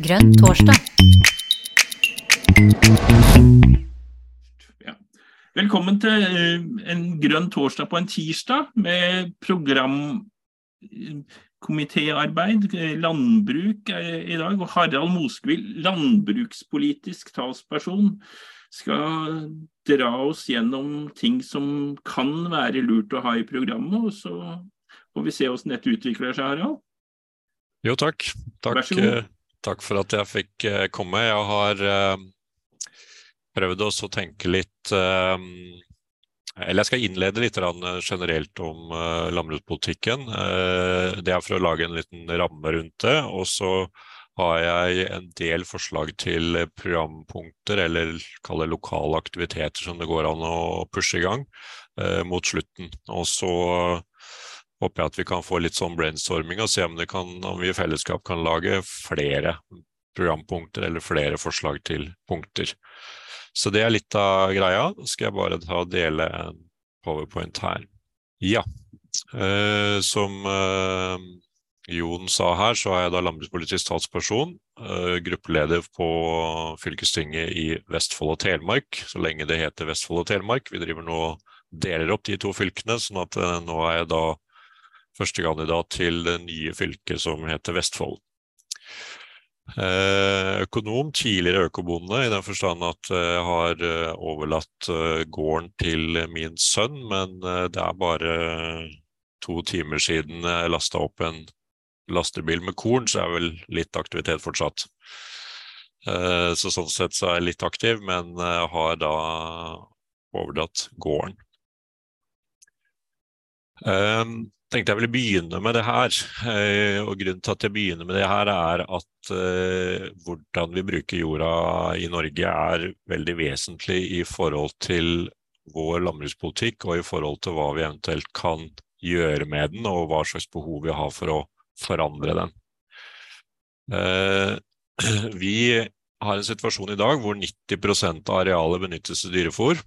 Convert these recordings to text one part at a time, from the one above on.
Grønn torsdag. Ja. Velkommen til eh, en grønn torsdag på en tirsdag med programkomitéarbeid, eh, landbruk eh, i dag. Og Harald Moskvild, landbrukspolitisk talsperson, skal dra oss gjennom ting som kan være lurt å ha i programmet. Og så får vi se hvordan dette utvikler seg, Harald. Jo, takk. Takk, eh, takk for at jeg fikk eh, komme. Jeg har eh, prøvd å tenke litt Eller jeg skal innlede litt generelt om landbrukspolitikken. Det er for å lage en liten ramme rundt det. Og så har jeg en del forslag til programpunkter, eller kall det lokale aktiviteter som det går an å pushe i gang mot slutten. Og så håper jeg at vi kan få litt sånn brainstorming og se om, kan, om vi i fellesskap kan lage flere programpunkter eller flere forslag til punkter. Så det er litt av greia. Så skal jeg bare ta og dele en powerpoint her. Ja. Eh, som eh, Jon sa her, så er jeg da landbrukspolitisk talsperson. eh, gruppeleder på fylkestinget i Vestfold og Telemark, så lenge det heter Vestfold og Telemark. Vi driver nå deler opp de to fylkene, sånn at eh, nå er jeg da førstekandidat til det nye fylket som heter Vestfold. Eh, Økonom, tidligere økobonde, i den forstand at jeg har eh, overlatt eh, gården til min sønn, men eh, det er bare to timer siden jeg lasta opp en lastebil med korn, så er vel litt aktivitet fortsatt. Eh, Så sånn sett så er jeg litt aktiv, men eh, har da overdratt gården. Tenkte jeg ville begynne med det her. eh, og Grunnen til at jeg begynner med det her, er at eh, hvordan vi bruker jorda i Norge er veldig vesentlig i forhold til vår landbrukspolitikk og i forhold til hva vi eventuelt kan gjøre med den, og hva slags behov vi har for å forandre den. Eh, vi har en situasjon i dag hvor 90% av arealet benyttes til dyrefôr.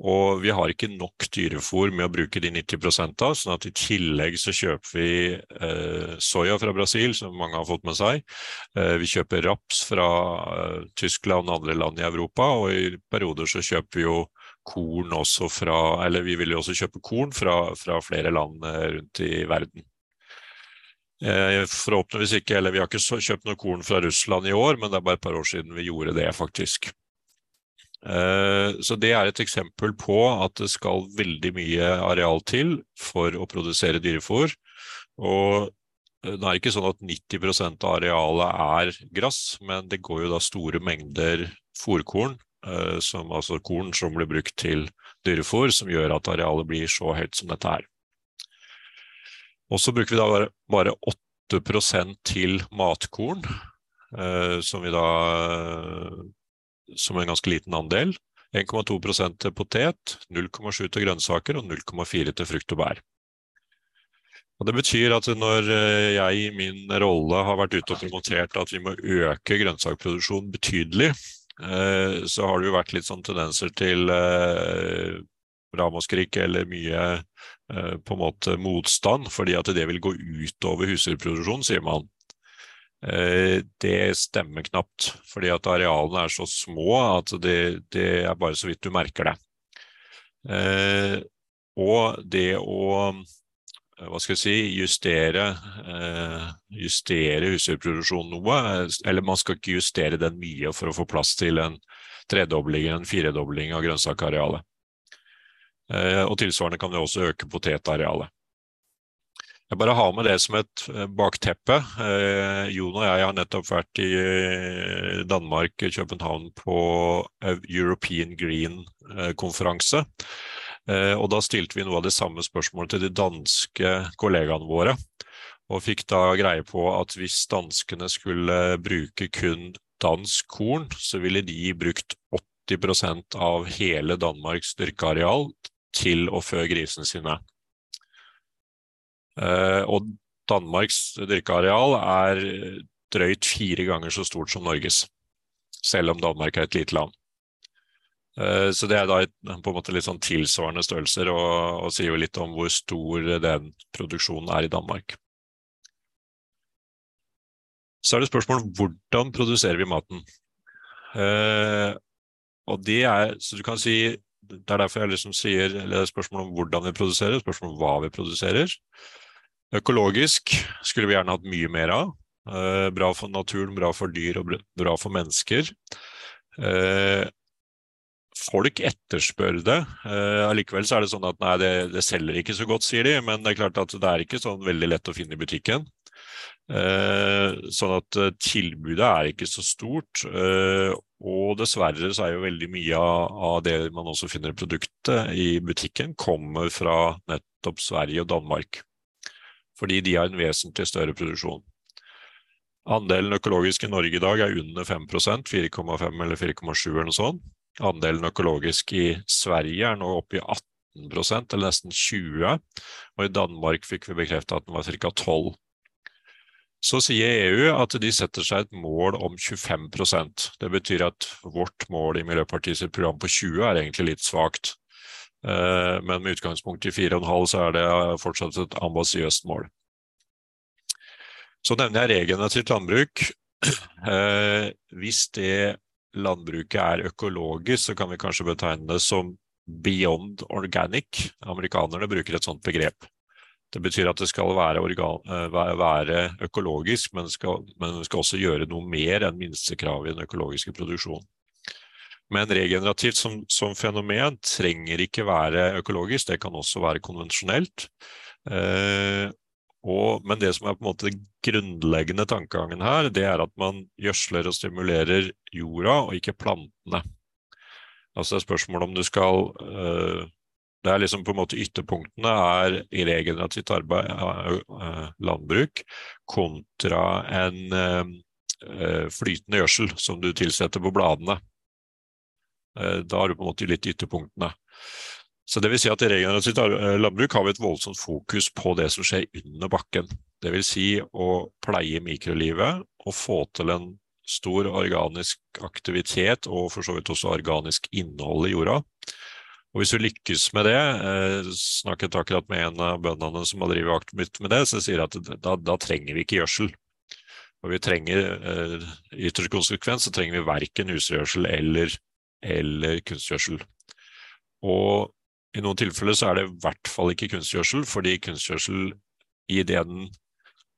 Og vi har ikke nok dyrefôr med å bruke de 90 av, sånn at i tillegg så kjøper vi eh, soya fra Brasil, som mange har fått med seg. Eh, vi kjøper raps fra eh, Tyskland og andre land i Europa, og i perioder så kjøper vi jo korn også fra Eller vi vil jo også kjøpe korn fra, fra flere land eh, rundt i verden. Forhåpentligvis ikke, eller vi har ikke kjøpt noe korn fra Russland i år, men det er bare et par år siden vi gjorde det, faktisk. Eh, Så det er et eksempel på at det skal veldig mye areal til for å produsere dyrefôr. Og eh, det er ikke sånn at 90% av arealet er gress, men det går jo da store mengder fôrkorn, eh, altså korn som blir brukt til dyrefòr, som gjør at arealet blir så høyt som dette er. Og så bruker vi da bare, bare 8% til matkorn, som vi da som en ganske liten andel. 1,2 til potet, 0,7 til grønnsaker og 0,4 til frukt og bær. Og Det betyr at når eh, jeg i min rolle har vært ute og promotert at vi må øke grønnsakproduksjonen betydelig, eh, så har det jo vært litt sånn tendenser til eh, ramaskrik eller mye på en måte motstand, fordi at det vil gå utover husdyrproduksjon, sier man. Eh, Det stemmer knapt, fordi at arealene er så små at det, det er bare så vidt du merker det. Eh, Og det å eh, hva skal jeg si, justere, justere husdyrproduksjonen noe, eller man skal ikke justere den mye for å få plass til en tredobling eller en firedobling av grønnsakarealet. Og tilsvarende kan vi også øke potetarealet. Jeg bare har med det som et eh, bakteppe. Eh, Jon og jeg har nettopp vært i eh, Danmark, København, på European Green-konferanse. Og da stilte vi noe av det samme spørsmålet til de danske kollegaene våre. Og fikk da greie på at hvis danskene skulle bruke kun dansk korn, så ville de brukt 80% av hele Danmarks dyrkeareal til å fø grisene sine. Eh, og Danmarks dyrkeareal er drøyt fire ganger så stort som Norges, selv om Danmark er et lite land. Eh, Så det er da et, på en måte litt sånn tilsvarende størrelser, og, og sier jo litt om hvor stor den produksjonen er i Danmark. Så er det spørsmål hvordan produserer vi maten. Eh, og det er, så du kan si, det er derfor jeg liksom sier eller det er spørsmål om hvordan vi produserer, spørsmål om hva vi produserer. Økologisk skulle vi gjerne hatt mye mer av. Eh, bra for naturen, bra for dyr og bra for mennesker. Eh, folk etterspør det. Eh, allikevel så er det sånn at nei, det, det, selger ikke så godt, sier de. Men det er klart at det er ikke sånn veldig lett å finne i butikken. Sånn at tilbudet er ikke så stort. Og dessverre så er jo veldig mye av det man også finner i produktet i butikken, kommer fra nettopp Sverige og Danmark. Fordi de har en vesentlig større produksjon. Andelen økologisk i Norge i dag er under 5% 4,5 eller 4,7 eller noe sånt. Andelen økologisk i Sverige er nå oppe i 18% eller nesten 20 og i Danmark fikk vi bekreftet at den var ca. 12 så sier EU at de setter seg et mål om 25% Det betyr at vårt mål i Miljøpartiets program på 20 er egentlig litt svakt. Eh, men med utgangspunkt i 4,5 så er det fortsatt et ambisiøst mål. Så nevner jeg regenerativt landbruk. Eh, hvis det landbruket er økologisk, så kan vi kanskje betegne det som beyond organic. Amerikanerne bruker et sånt begrep. Det betyr at det skal være, organ, eh, være økologisk, men skal, men skal også gjøre noe mer enn minstekravet i den økologiske produksjonen. Men regenerativt som, som, fenomen trenger ikke være økologisk, det kan også være konvensjonelt. Eh, og, men det som er på en måte den grunnleggende tankegangen her, det er at man gjødsler og stimulerer jorda, og ikke plantene. Altså det er spørsmål om du skal eh, det er liksom på en måte Ytterpunktene er i regenerativt arbeid, eh, landbruk, kontra en eh, flytende gjødsel som du tilsetter på bladene. Eh, da har du på en måte litt ytterpunktene. Så det vil si at I regenerativt landbruk har vi et voldsomt fokus på det som skjer under bakken. Vil si å pleie mikrolivet og få til en stor organisk aktivitet og for så vidt også organisk innhold i jorda. Og Hvis du lykkes med det, eh, snakket akkurat med en av bøndene som har drevet aktivt med det, så sier at da, da trenger vi ikke gjødsel. Og vi trenger, eh, I konsekvens så trenger vi verken husdyrgjødsel eller, eller kunstgjødsel. Og i noen tilfeller så er det i hvert fall ikke kunstgjødsel, fordi kunstgjødsel i den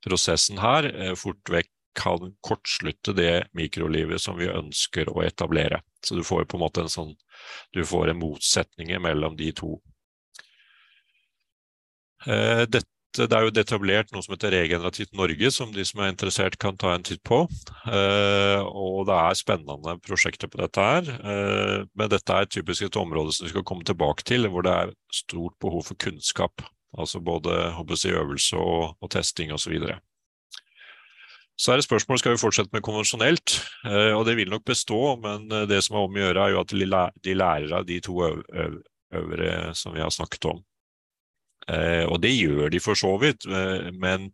prosessen her eh, fort vekk kan kortslutte det mikrolivet som vi ønsker å etablere. Så du får på en måte en sånn Du får en motsetning mellom de to. Eh, dette, det er jo etablert noe som heter Regenerativt Norge, som de som er interessert kan ta en titt på. Eh, og det er spennende prosjekter på dette her. Eh, men dette er typisk et område som vi skal komme tilbake til, hvor det er stort behov for kunnskap. Altså både jeg, øvelse og, og testing osv. Så er det spørsmål skal vi fortsette med konvensjonelt, eh, og det vil nok bestå. Men det som er om å gjøre, er jo at de lærer av de to øvre som vi har snakket om. Eh, og det gjør de for så vidt, men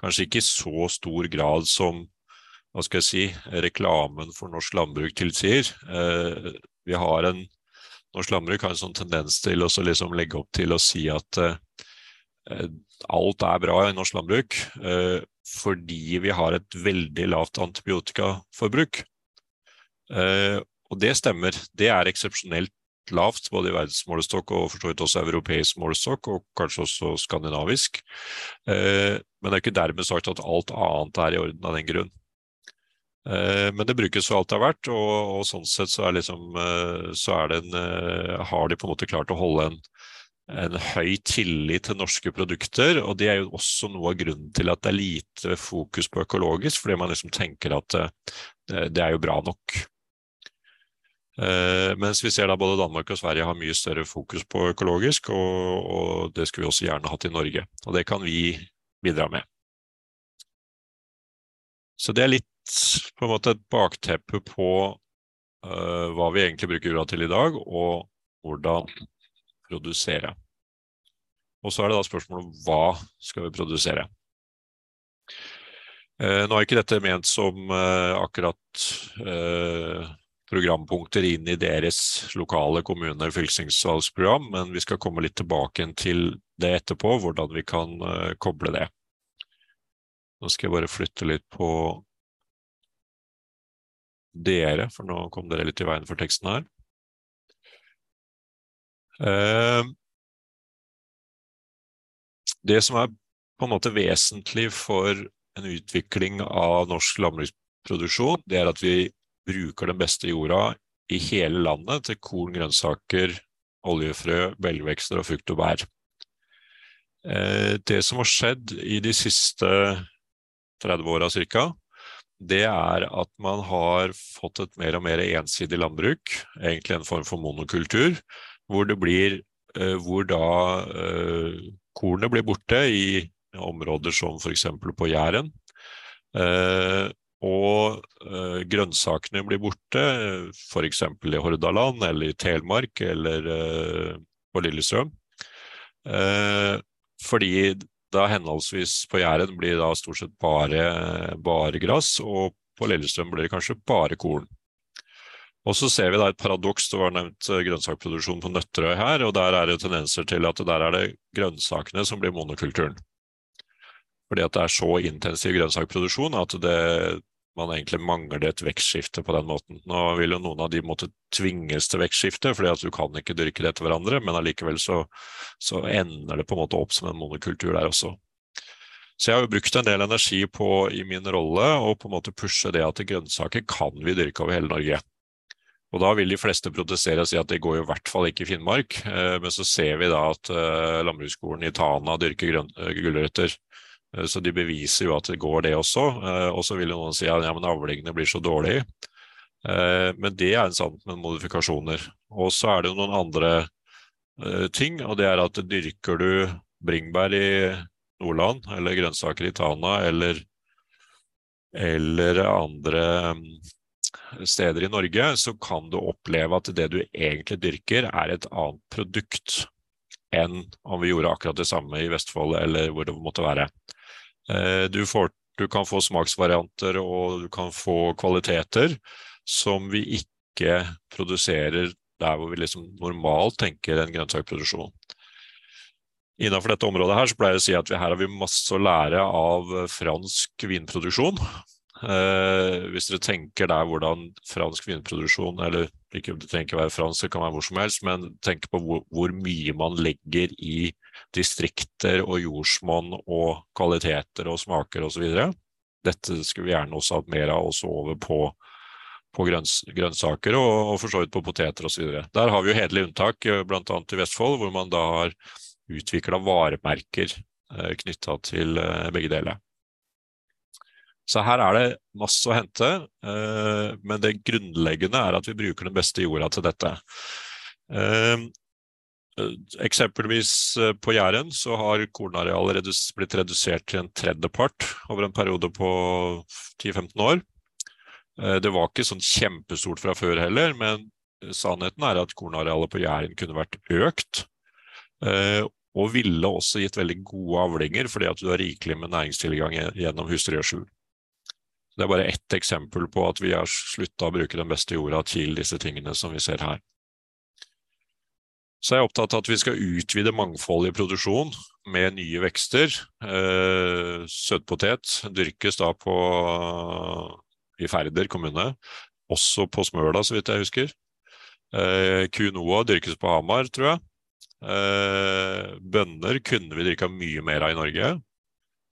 kanskje ikke i så stor grad som hva skal jeg si, reklamen for norsk landbruk tilsier. Vi har en, Norsk landbruk har en sånn tendens til å liksom legge opp til å si at alt er bra i norsk landbruk fordi vi har et veldig lavt antibiotikaforbruk. Eh, og det stemmer. Det er eksepsjonelt lavt, både i verdensmålestokk og for så vidt også europeisk målestokk, og kanskje også skandinavisk. Eh, men det er ikke dermed sagt at alt annet er i orden av den grunn. Eh, men det brukes for alt det har vært, og, og sånn sett så, er liksom, eh, så er en, har de på en måte klart å holde en en høy tillit til norske produkter. Og det er jo også noe av grunnen til at det er lite fokus på økologisk, fordi man liksom tenker at det, det er jo bra nok. Uh, mens vi ser da både Danmark og Sverige har mye større fokus på økologisk, og, og, det skulle vi også gjerne hatt i Norge. Og det kan vi bidra med. Så det er litt på en måte et bakteppe på uh, hva vi egentlig bruker jorda til i dag, og hvordan produsere. Og så er det da spørsmålet om hva skal vi produsere. Uh, nå er ikke dette ment som uh, akkurat eh, programpunkter inn i deres lokale kommune- og fylkestingsvalgsprogram, men vi skal komme litt tilbake til det etterpå, hvordan vi kan eh, koble det. Nå skal jeg bare flytte litt på dere, for nå kom dere litt i veien for teksten her. Eh, det som er på en måte vesentlig for en utvikling av norsk landbruksproduksjon, det er at vi bruker den beste jorda i hele landet til korn, grønnsaker, oljefrø, belgvekster og frukt og bær. Eh, det som har skjedd i de siste 30 åra ca., det er at man har fått et mer og mer ensidig landbruk, egentlig en form for monokultur, hvor det blir eh, hvor da eh, kornet blir borte i områder som f.eks. på Jæren. Eh, og eh, grønnsakene blir borte, f.eks. i Hordaland eller i Telemark eller eh, på Lillestrøm. Eh, fordi da henholdsvis på Jæren blir da stort sett bare, bare gress, og på Lillestrøm blir det kanskje bare korn. Og så ser vi da et paradoks, det var nevnt grønnsakproduksjon på Nøtterøy her, og der er det tendenser til at der er det grønnsakene som blir monokulturen. Fordi at det er så intensiv grønnsakproduksjon at det, man egentlig mangler et vekstskifte på den måten. Nå vil jo noen av de måtte tvinges til vekstskifte, fordi at du kan ikke dyrke det etter hverandre, men allikevel så, så, ender det på en måte opp som en monokultur der også. Så jeg har jo brukt en del energi på i min rolle å på en måte pushe det at grønnsaker kan vi dyrke over hele Norge. Og Da vil de fleste protestere og si at det går jo i hvert fall ikke i Finnmark. Eh, men så ser vi da at eh, landbruksskolen i Tana dyrker eh, gulrøtter så de beviser jo at det går, det også. Eh, og så vil jo noen si at ja, avlingene blir så dårlige. Eh, men det er en sant med modifikasjoner. Og så er det jo noen andre ting, og det er at dyrker du bringebær i Nordland, eller grønnsaker i Tana, eller, eller andre mm, steder i Norge, så kan du oppleve at det du egentlig dyrker, er et annet produkt enn om vi gjorde akkurat det samme i Vestfold eller hvor det måtte være. Eh, du, får, du, kan få smaksvarianter og du kan få kvaliteter som vi ikke produserer der hvor vi liksom normalt tenker en grønnsakproduksjon. Innenfor dette området her så pleier jeg å si at vi, her har vi masse å lære av fransk vinproduksjon. Eh, hvis dere tenker der hvordan fransk vinproduksjon, eller ikke det trenger ikke være fransk, det kan være hvor som helst, men tenk på hvor, hvor mye man legger i distrikter og jordsmonn og kvaliteter og smaker osv. Dette skulle vi gjerne også hatt mer av også over på, på grønns, grønnsaker og, og for så vidt på poteter osv. Der har vi jo hederlige unntak, eh, bl.a. i Vestfold, hvor man da har utvikla varemerker eh, knytta til eh, begge deler. Så her er det masse å hente, eh, men det grunnleggende er at vi bruker den beste jorda til dette. Eh, eksempelvis eh, på Jæren så har kornarealet blitt redusert til en tredjepart over en periode på 10-15 år. Det var ikke sånn kjempestort fra før heller, men sannheten er at kornarealet på Jæren kunne vært økt. Og ville også gitt veldig gode avlinger, fordi at du har rikelig med næringstilgang gjennom husdyrgjødsel. Det er bare ett eksempel på at vi har slutta å bruke den beste jorda til disse tingene som vi ser her. Så jeg er opptatt av at vi skal utvide mangfoldet i produksjon med nye vekster. Eh, søtpotet dyrkes da på, i Færder kommune, også på Smøla, så vidt jeg husker. Eh, quinoa dyrkes på Hamar, tror jeg. Eh, bønner kunne vi dyrka mye mer av i Norge.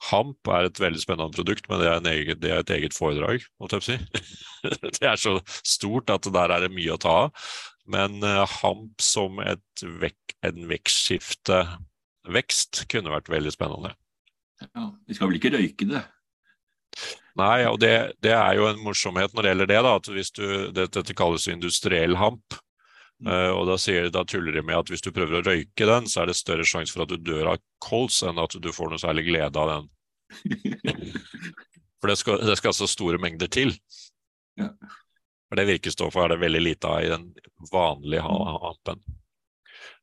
Hamp er et veldig spennende produkt, men det er, eget, det er et eget foredrag. jeg si. det er så stort at der er det mye å ta av. Men uh, hamp som vek, en vekstskiftevekst kunne vært veldig spennende. Ja, Vi skal vel ikke røyke det? Nei, og det, det, er jo en morsomhet når det gjelder det. da, at hvis du, Dette kalles industriell hamp. Uh, og da, sier, da, tuller de med at hvis du prøver å røyke den, så er det større sjanse for at du dør av kols enn at du får noe særlig glede av den. for det skal, det skal altså store mengder til. Ja. For det virkestoffet er det veldig lite av i den vanlige hampen.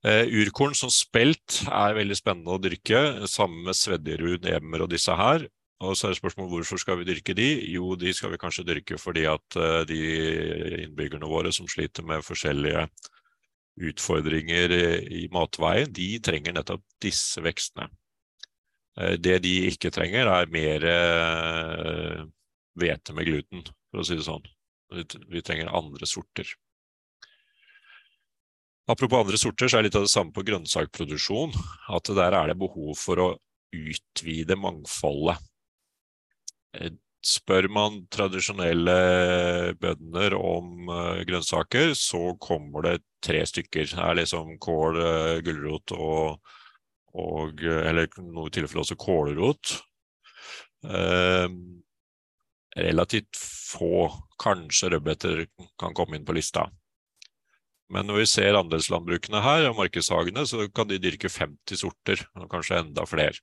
Uh, urkorn som spelt er veldig spennende å dyrke, sammen med Svedjerud, emmer og disse her. Og så er det spørsmålet hvorfor skal vi dyrke de? Jo, de skal vi kanskje dyrke fordi at uh, de innbyggerne våre som sliter med forskjellige utfordringer i, matveien, de trenger nettopp disse vekstene. Uh, det de ikke trenger, er mer uh, hvete med gluten, for å si det sånn. Vi trenger andre sorter. Apropos andre sorter, så er det litt av det samme på grønnsakproduksjon. At der er det behov for å utvide mangfoldet. Eh, spør man tradisjonelle bønder om uh, grønnsaker, så kommer det tre stykker. Det er liksom kål, uh, gulrot og, og Eller i tilfelle også kålrot. Eh, relativt få, kanskje rødbeter, kan komme inn på lista. Men når vi ser andelslandbrukene her, og markedshagene, så kan de dyrke 50 sorter, og kanskje enda flere.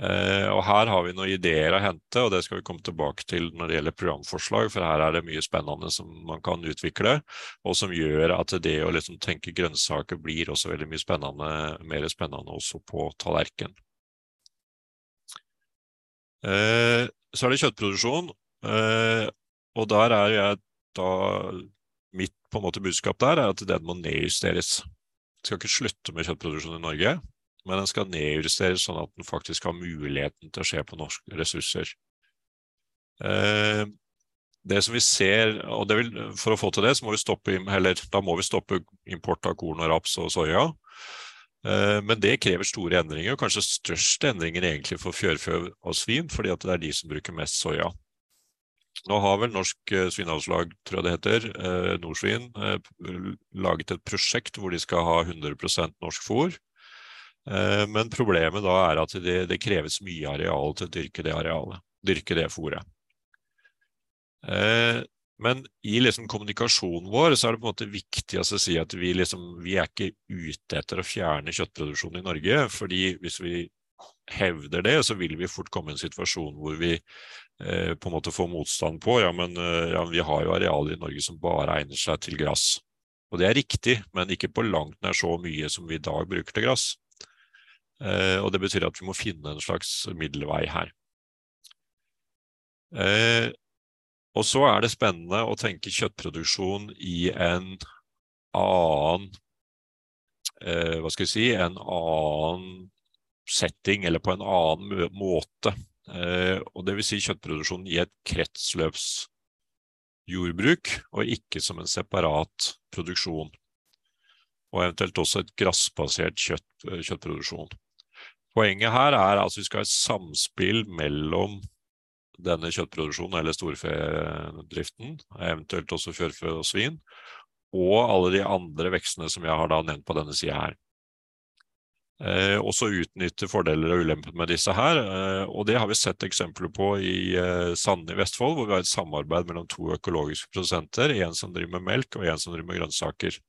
Eh, og Her har vi noen ideer å hente, og det skal vi komme tilbake til når det gjelder programforslag, for her er det mye spennende som man kan utvikle, og som gjør at det å liksom tenke grønnsaker blir også veldig mye spennende, mer spennende også på tallerken. Eh, så er det kjøttproduksjon, eh, og der er jeg da Mitt på en måte budskap der er at den må nedjusteres. Vi skal ikke slutte med kjøttproduksjon i Norge, men den skal nedjusteres sånn at den faktisk har muligheten til å skje på norske ressurser. Eh, det som vi ser, og vil, For å få til det, så må vi stoppe, eller, da må vi stoppe import av korn og raps og soya. Eh, men det krever store endringer, og kanskje største endringer egentlig for fjørfe og svin, fordi det er de som bruker mest soya. Nå har vel Norsk Svinavlslag, tror jeg det heter, eh, Nordsvin, laget et prosjekt hvor de skal ha 100% norsk fôr. Eh, men problemet da er at det, det, kreves mye areal til å dyrke det arealet, dyrke det fôret. Eh, men i liksom kommunikasjonen vår så er det på en måte viktig å si at vi, liksom, vi er ikke ute etter å fjerne kjøttproduksjonen i Norge. fordi hvis vi hevder det, så vil vi fort komme i en situasjon hvor vi eh, på en måte får motstand på ja, men eh, ja, vi har jo arealer i Norge som bare egner seg til gress. Og det er riktig, men ikke på langt nær så mye som vi i dag bruker til gress. Eh, og det betyr at vi må finne en slags middelvei her. Eh, og så er det spennende å tenke kjøttproduksjon i en annen eh, Hva skal vi si En annen setting, eller på en annen måte. og det vil si kjøttproduksjon i et kretsløpsjordbruk, og ikke som en separat produksjon. Og eventuelt også et gressbasert kjøtt, kjøttproduksjon. Poenget her er at vi skal ha et samspill mellom denne kjøttproduksjonen eller storfedriften, eventuelt også fjørfe og svin, og alle de andre vekstene som jeg har da nevnt på denne sida her. Eh, også utnytte fordeler og ulemper med disse her. Eh, og Det har vi sett eksempler på i eh, Sande i Vestfold, hvor vi har et samarbeid mellom to økologiske produsenter. En som driver med melk, og en som driver med grønnsaker.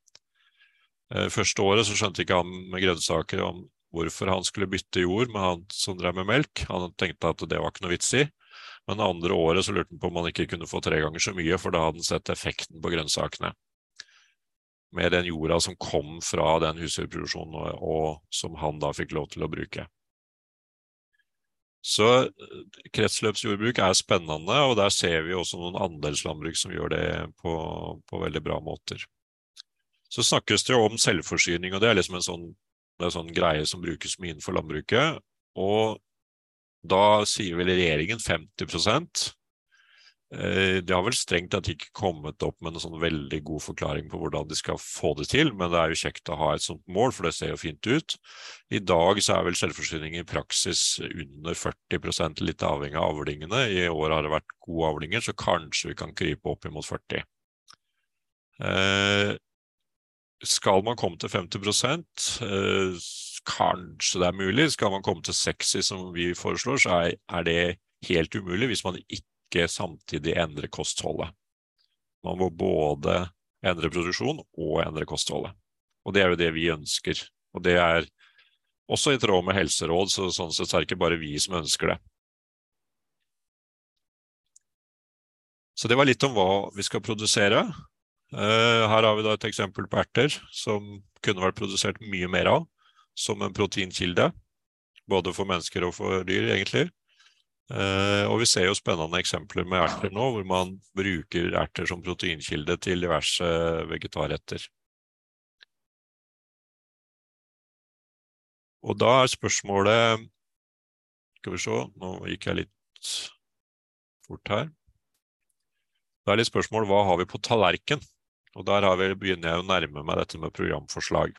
Eh, første året så skjønte ikke han med grønnsaker om hvorfor han skulle bytte jord med han som drev med melk. Han tenkte at det var ikke noe vits i. Men det andre året så lurte han på om han ikke kunne få tre ganger så mye, for da hadde han sett effekten på grønnsakene. Med den jorda som kom fra den husdyrproduksjonen, og, og som han da fikk lov til å bruke. Så eh, kretsløpsjordbruk er spennende, og der ser vi også noen andelslandbruk som gjør det på, på veldig bra måter. Så snakkes det jo om selvforsyning, og det er liksom en sånn sånn greie som brukes mye innenfor landbruket. Og da sier vel regjeringen 50 eh, De har vel strengt tatt ikke kommet opp med en sånn veldig god forklaring på hvordan de skal få det til, men det er jo kjekt å ha et sånt mål, for det ser jo fint ut. I dag så er vel selvforsyning i praksis under 40 litt avhengig av avlingene. I år har det vært gode avlinger, så kanskje vi kan krype opp imot 40 eh, skal man komme til 50 eh, Kanskje det er mulig. Skal man komme til 60 som vi foreslår, så er, er det helt umulig hvis man ikke samtidig endrer kostholdet. Man må både endre produksjon og endre kostholdet. Og det er jo det vi ønsker. Og det er også i tråd med helseråd, så sånn sett er det ikke bare vi som ønsker det. Så det var litt om hva vi skal produsere. Eh, her har vi da et eksempel på erter som kunne vært produsert mye mer av som en proteinkilde. Både for mennesker og for dyr, egentlig. Uh, og vi ser jo spennende eksempler med erter nå, hvor man bruker erter som proteinkilde til diverse vegetarretter. Og da er spørsmålet Skal vi se, nå gikk jeg litt fort her. Da er litt spørsmål hva har vi på tallerken? Og der vi, begynner jeg å nærme meg dette med programforslag.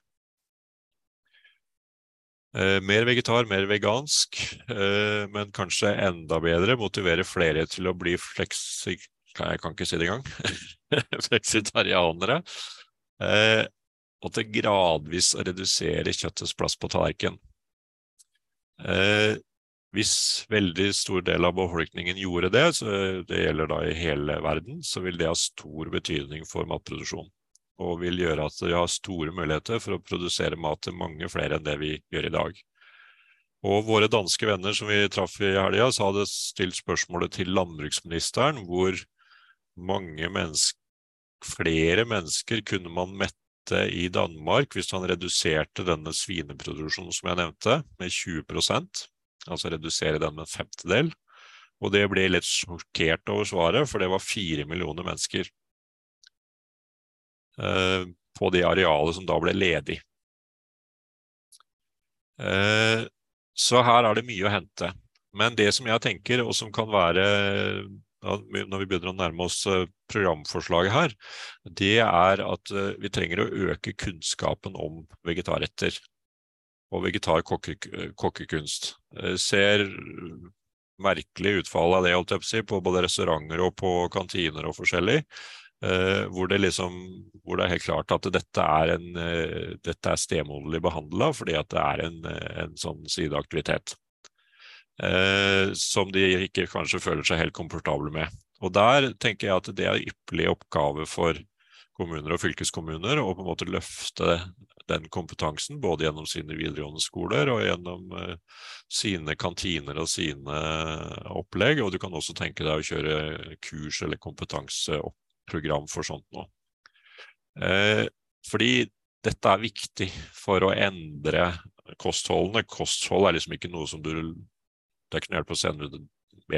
Eh, mer vegetar, mer vegansk, eh, men kanskje enda bedre motivere flere til å bli fleksi... Jeg kan ikke si det engang. Fleksitarianere. Eh, og til gradvis å redusere kjøttets plass på tallerkenen. Hvis veldig stor del av befolkningen gjorde det, det gjelder da i hele verden, så vil det ha stor betydning for matproduksjon. Og vil gjøre at vi har store muligheter for å produsere mat til mange flere enn det vi gjør i dag. Og våre danske venner som vi traff i helga, så hadde stilt spørsmålet til landbruksministeren hvor mange mennesker, flere mennesker kunne man mette i Danmark hvis han reduserte denne svineproduksjonen som jeg nevnte, med 20 altså redusere den med en femtedel. Og det ble litt sjokkert over svaret, for det var fire millioner mennesker eh, på det arealet som da ble ledig. Eh, så her er det mye å hente. Men det som jeg tenker, og som kan være når vi begynner å nærme oss eh, programforslaget her, det er at eh, vi trenger å øke kunnskapen om vegetarretter og vegetar kokkekunst. Eh, ser merkelig utfall av det holdt jeg på, å si, på både restauranter og på kantiner og forskjellig. Uh, hvor, det liksom, hvor det er helt klart at dette er, en, uh, er stemoderlig behandla fordi at det er en, en sånn sideaktivitet. Uh, som de ikke kanskje føler seg helt komfortable med. Og der tenker jeg at det er ypperlig oppgave for kommuner og fylkeskommuner å på en måte løfte den kompetansen, både gjennom sine videregående skoler og gjennom uh, sine kantiner og sine opplegg. Og du kan også tenke deg å kjøre kurs eller kompetanseprogram for sånt nå. Uh, fordi dette er viktig for å endre kostholdene. Kosthold er liksom ikke noe som du Det er ikke noe hjelp å sende ut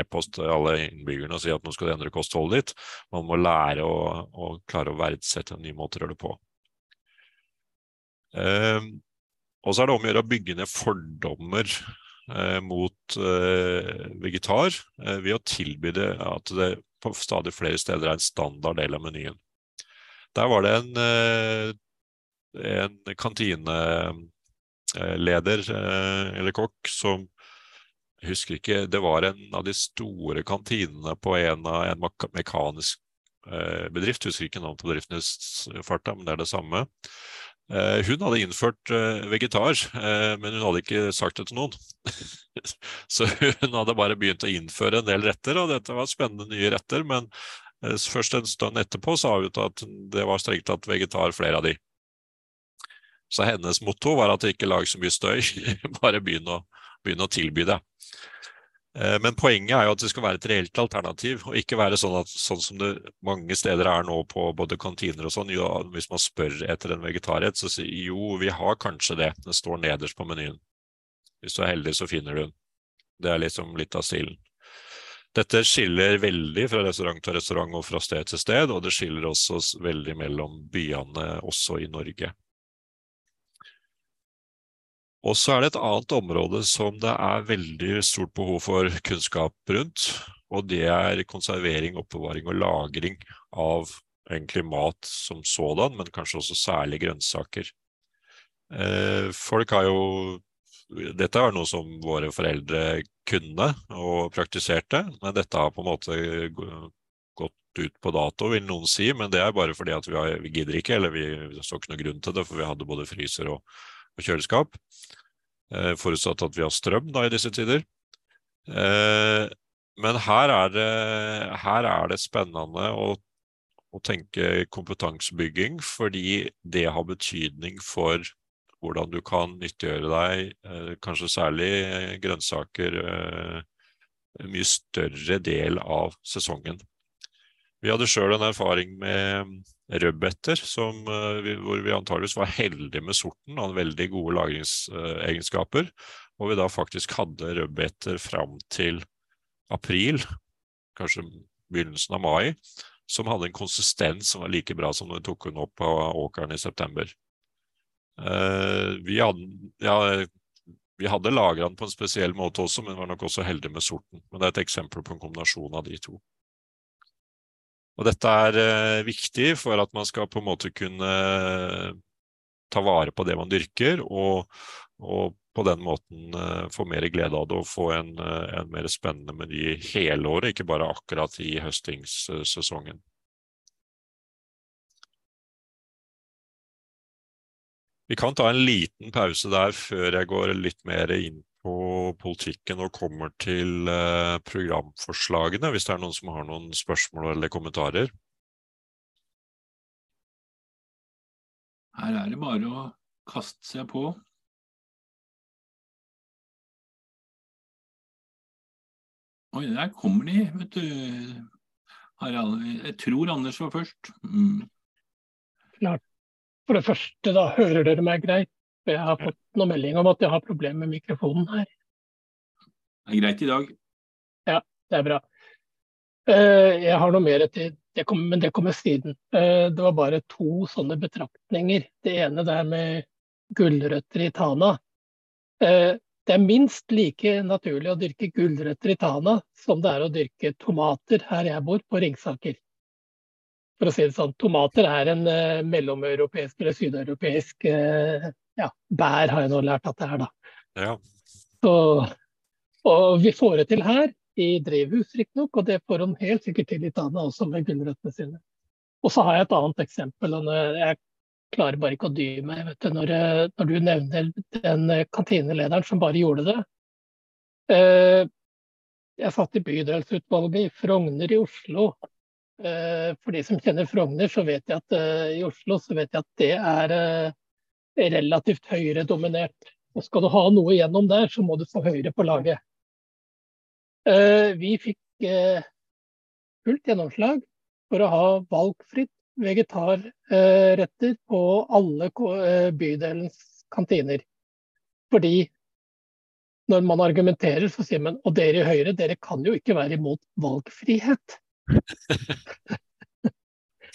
e-post til alle innbyggerne og si at nå skal du endre kostholdet ditt. Man må lære å, å klare å verdsette nye måter å gjøre det på. Eh, og så er det om å gjøre å bygge ned fordommer eh, mot eh, vegetar eh, ved å tilby det at det på stadig flere steder er en standard del av menyen. Der var det en, en kantineleder eller kokk som jeg husker ikke, Det var en av de store kantinene på en, av, en mekanisk bedrift. Jeg husker ikke navnet på bedriftens farta, men det er det samme. Eh, hun hadde innført eh, vegetar, eh, men hun hadde ikke sagt det til noen. Så hun hadde bare begynt å innføre en del retter, og dette var spennende nye retter. Men først en stund etterpå sa hun at det var strengt tatt vegetar, flere av de. Så hennes motto var at ikke lag så mye støy, bare begynn å, begynn å tilby det. Eh, men poenget er jo at det skal være et reelt alternativ, og ikke være sånn, at, sånn som det mange steder er nå på både kantiner og sånn. Jo, hvis man spør etter en vegetarrett, så sier jo, vi har kanskje det. Det står nederst på menyen. Hvis du er heldig, så finner du den. Det er liksom litt av stilen. Dette skiller veldig fra restaurant til restaurant og fra sted til sted, og det skiller også veldig mellom byene også i Norge. Og så er det et annet område som det er veldig stort behov for kunnskap rundt, og det er konservering, oppbevaring og lagring av egentlig mat som sådan, men kanskje også særlig grønnsaker. Eh, folk har jo Dette er noe som våre foreldre kunne og praktiserte, men dette har på en måte gått ut på dato, vil noen si, men det er bare fordi at vi, har, vi gidder ikke, eller vi, så ikke noe grunn til det, for vi hadde både fryser og og kjøleskap. Eh, forutsatt at vi har strøm da i disse tider. Eh, men her er det, her er det spennende å, å, tenke kompetansebygging, fordi det har betydning for hvordan du kan nyttiggjøre deg eh, kanskje særlig grønnsaker en mye større del av sesongen. Vi hadde sjøl en erfaring med rødbeter, eh, hvor vi antageligvis var heldige med sorten. Hadde veldig gode lagringsegenskaper. Og vi da faktisk hadde rødbeter fram til april, kanskje begynnelsen av mai, som hadde en konsistens som var like bra som når vi tok den opp av åkeren i september. Uh, vi hadde, ja, vi hadde lagra den på en spesiell måte også, men var nok også heldige med sorten. Men det er et eksempel på en kombinasjon av de to. Og dette er eh, viktig for at man skal på en måte kunne eh, ta vare på det man dyrker, og, og på den måten uh, få mer glede av det og få en, uh, en mer spennende meny hele året, ikke bare akkurat i høstingssesongen. Vi kan ta en liten pause der før jeg går litt mer inn på politikken og kommer til uh, programforslagene, hvis det er noen som har noen spørsmål eller kommentarer. Her er det bare å kaste seg på. Oi, der kommer de, vet du. Harald. Jeg tror Anders var først. Mm. Klart. For det første, da hører dere meg greit? Jeg har fått noen melding om at jeg har problemer med mikrofonen her. Det er greit i dag. Ja, det er bra. Eh, jeg har noe mer til, det kommer, men det kommer siden. Eh, det var bare to sånne betraktninger. Det ene der med gulrøtter i Tana. Eh, det er minst like naturlig å dyrke gulrøtter i Tana som det er å dyrke tomater her jeg bor, på Ringsaker. For å si det sånn, tomater er en mellomeuropeisk eller sydeuropeisk ja, bær, har jeg nå lært at det er, da. Ja. Så, og vi får det til her, i drivhus riktignok, og det får hun helt sikkert til i Tana også med gulrøttene sine. Og så har jeg et annet eksempel. og Jeg klarer bare ikke å dy meg vet du, når, eh, når, du nevner den eh, kantinelederen som bare gjorde det. Eh, jeg satt i bydelsutvalget i Frogner i Oslo. For de som kjenner Frogner, så vet jeg at i Oslo så vet jeg at det er relativt høyredominert. Og skal du ha noe igjennom der, så må du få Høyre på laget. Vi fikk fullt gjennomslag for å ha valgfritt vegetarretter på alle eh, bydelens kantiner. Fordi når man argumenterer, så sier man og dere i Høyre, dere kan jo ikke være imot valgfrihet.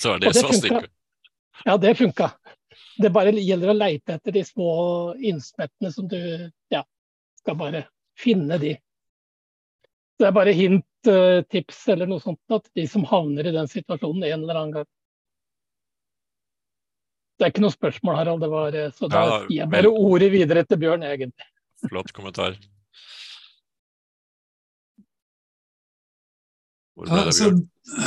så er det, det så stikker. Ja, det funka. Det bare gjelder å leite etter de små innspettene som du ja, skal bare finne de. Det er bare hint, eh, tips eller noe sånt at de som havner i den situasjonen en eller annen gang. Det er ikke noe spørsmål, Harald. Det var, eh, så da gir jeg bare ordet videre til Bjørn, egentlig. Flott kommentar. Altså,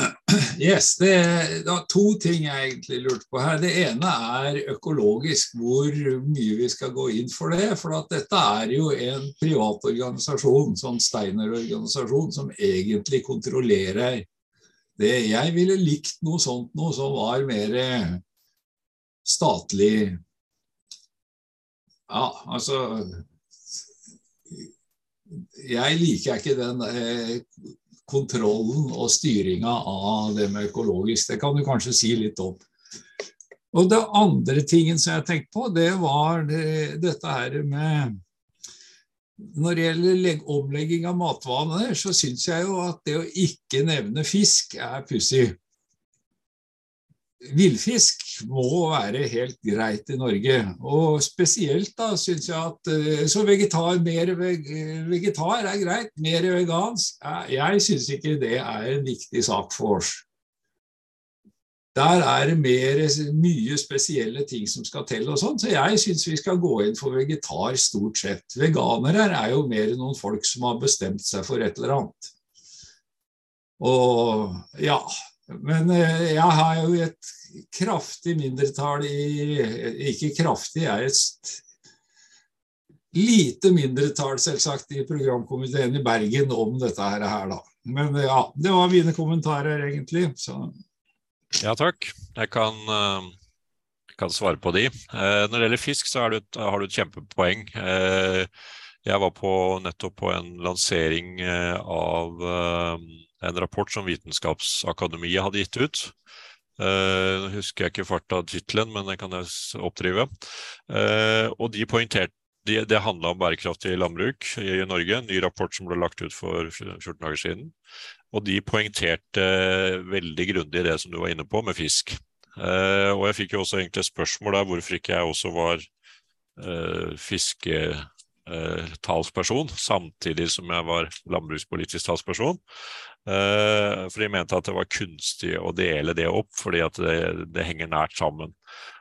yes, det er to ting jeg egentlig lurte på her. Det ene er økologisk, hvor mye vi skal gå inn for det. For dette er jo en privat organisasjon, sånn Steiner-organisasjon, som egentlig kontrollerer det. Jeg ville likt noe sånt noe som var mer statlig Ja, altså Jeg liker ikke den eh, kontrollen og styringa av det med økologisk. Det kan du kanskje si litt om. Og Det andre tingen som jeg tenkte på, det var det, dette her med Når det gjelder omlegging av matvaner, så syns jeg jo at det å ikke nevne fisk er pussig. Villfisk må være helt greit i Norge. Og spesielt da syns jeg at eh, Så vegetar, mer vegetar er greit, mer vegansk. Jeg syns ikke det er en viktig sak for oss. Der er det mer, mye spesielle ting som skal til, og sånn, så jeg syns vi skal gå inn for vegetar stort sett. Veganere er jo mer noen folk som har bestemt seg for et eller annet. Og ja, men eh, jeg har jo et kraftig mindretall i Ikke kraftig, jeg er et lite mindretall, selvsagt, i programkomiteen i Bergen om dette her, da. Men ja, det var mine kommentarer, egentlig. Så. Ja, takk. Jeg kan, uh, kan, svare på de. Når det gjelder fisk, så du har du et kjempepoeng. Jeg var på, nettopp på en lansering av en rapport som Vitenskapsakademiet hadde gitt ut. Uh, husker jeg ikke farta av tittelen, men den kan jeg oppdrive. Uh, og de poengterte de, Det handla om bærekraftig landbruk i, i Norge, en ny rapport som ble lagt ut for 14 dager siden. Og de poengterte veldig grundig det som du var inne på, med fisk. Uh, og jeg fikk jo også egentlig spørsmål der hvorfor ikke jeg også var fiske fisketalsperson, samtidig som jeg var landbrukspolitisk talsperson. Uh, for de mente at det var kunstig å dele det opp, fordi at det, det, henger nært sammen.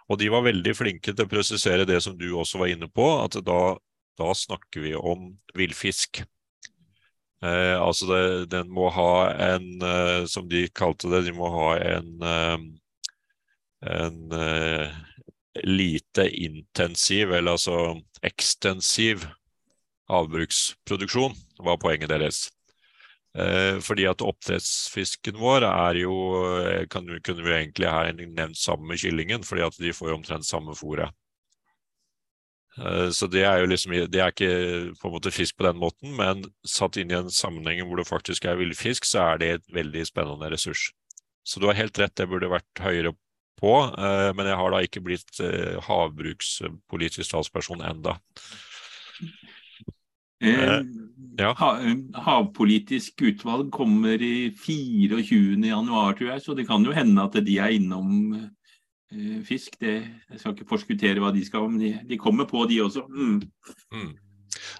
Og de var veldig flinke til å presisere det som du også var inne på, at da, da snakker vi om villfisk. Eh, altså det, den må ha en, uh, som de kalte det, de må ha en, en lite intensiv, eller altså ekstensiv havbruksproduksjon, var poenget deres. Eh, fordi at oppdrettsfisken vår er jo eh, kan, kunne vi egentlig ha nevnt sammen med kyllingen, fordi at de får jo omtrent samme fôret. Eh, så det er jo liksom, det er ikke på en måte fisk på den måten, men satt inn i en sammenheng hvor det faktisk er villfisk, så er det et veldig spennende ressurs. Så du har helt rett, det burde vært høyere på, men jeg har da ikke blitt havbrukspolitisk talsperson enda. Eh, ja. havpolitisk utvalg kommer i 24. januar, tror jeg, så det kan jo hende at de er innom eh, fisk. Det, jeg skal ikke forskuttere hva de skal, men de, de kommer på, de også. Mm. Mm.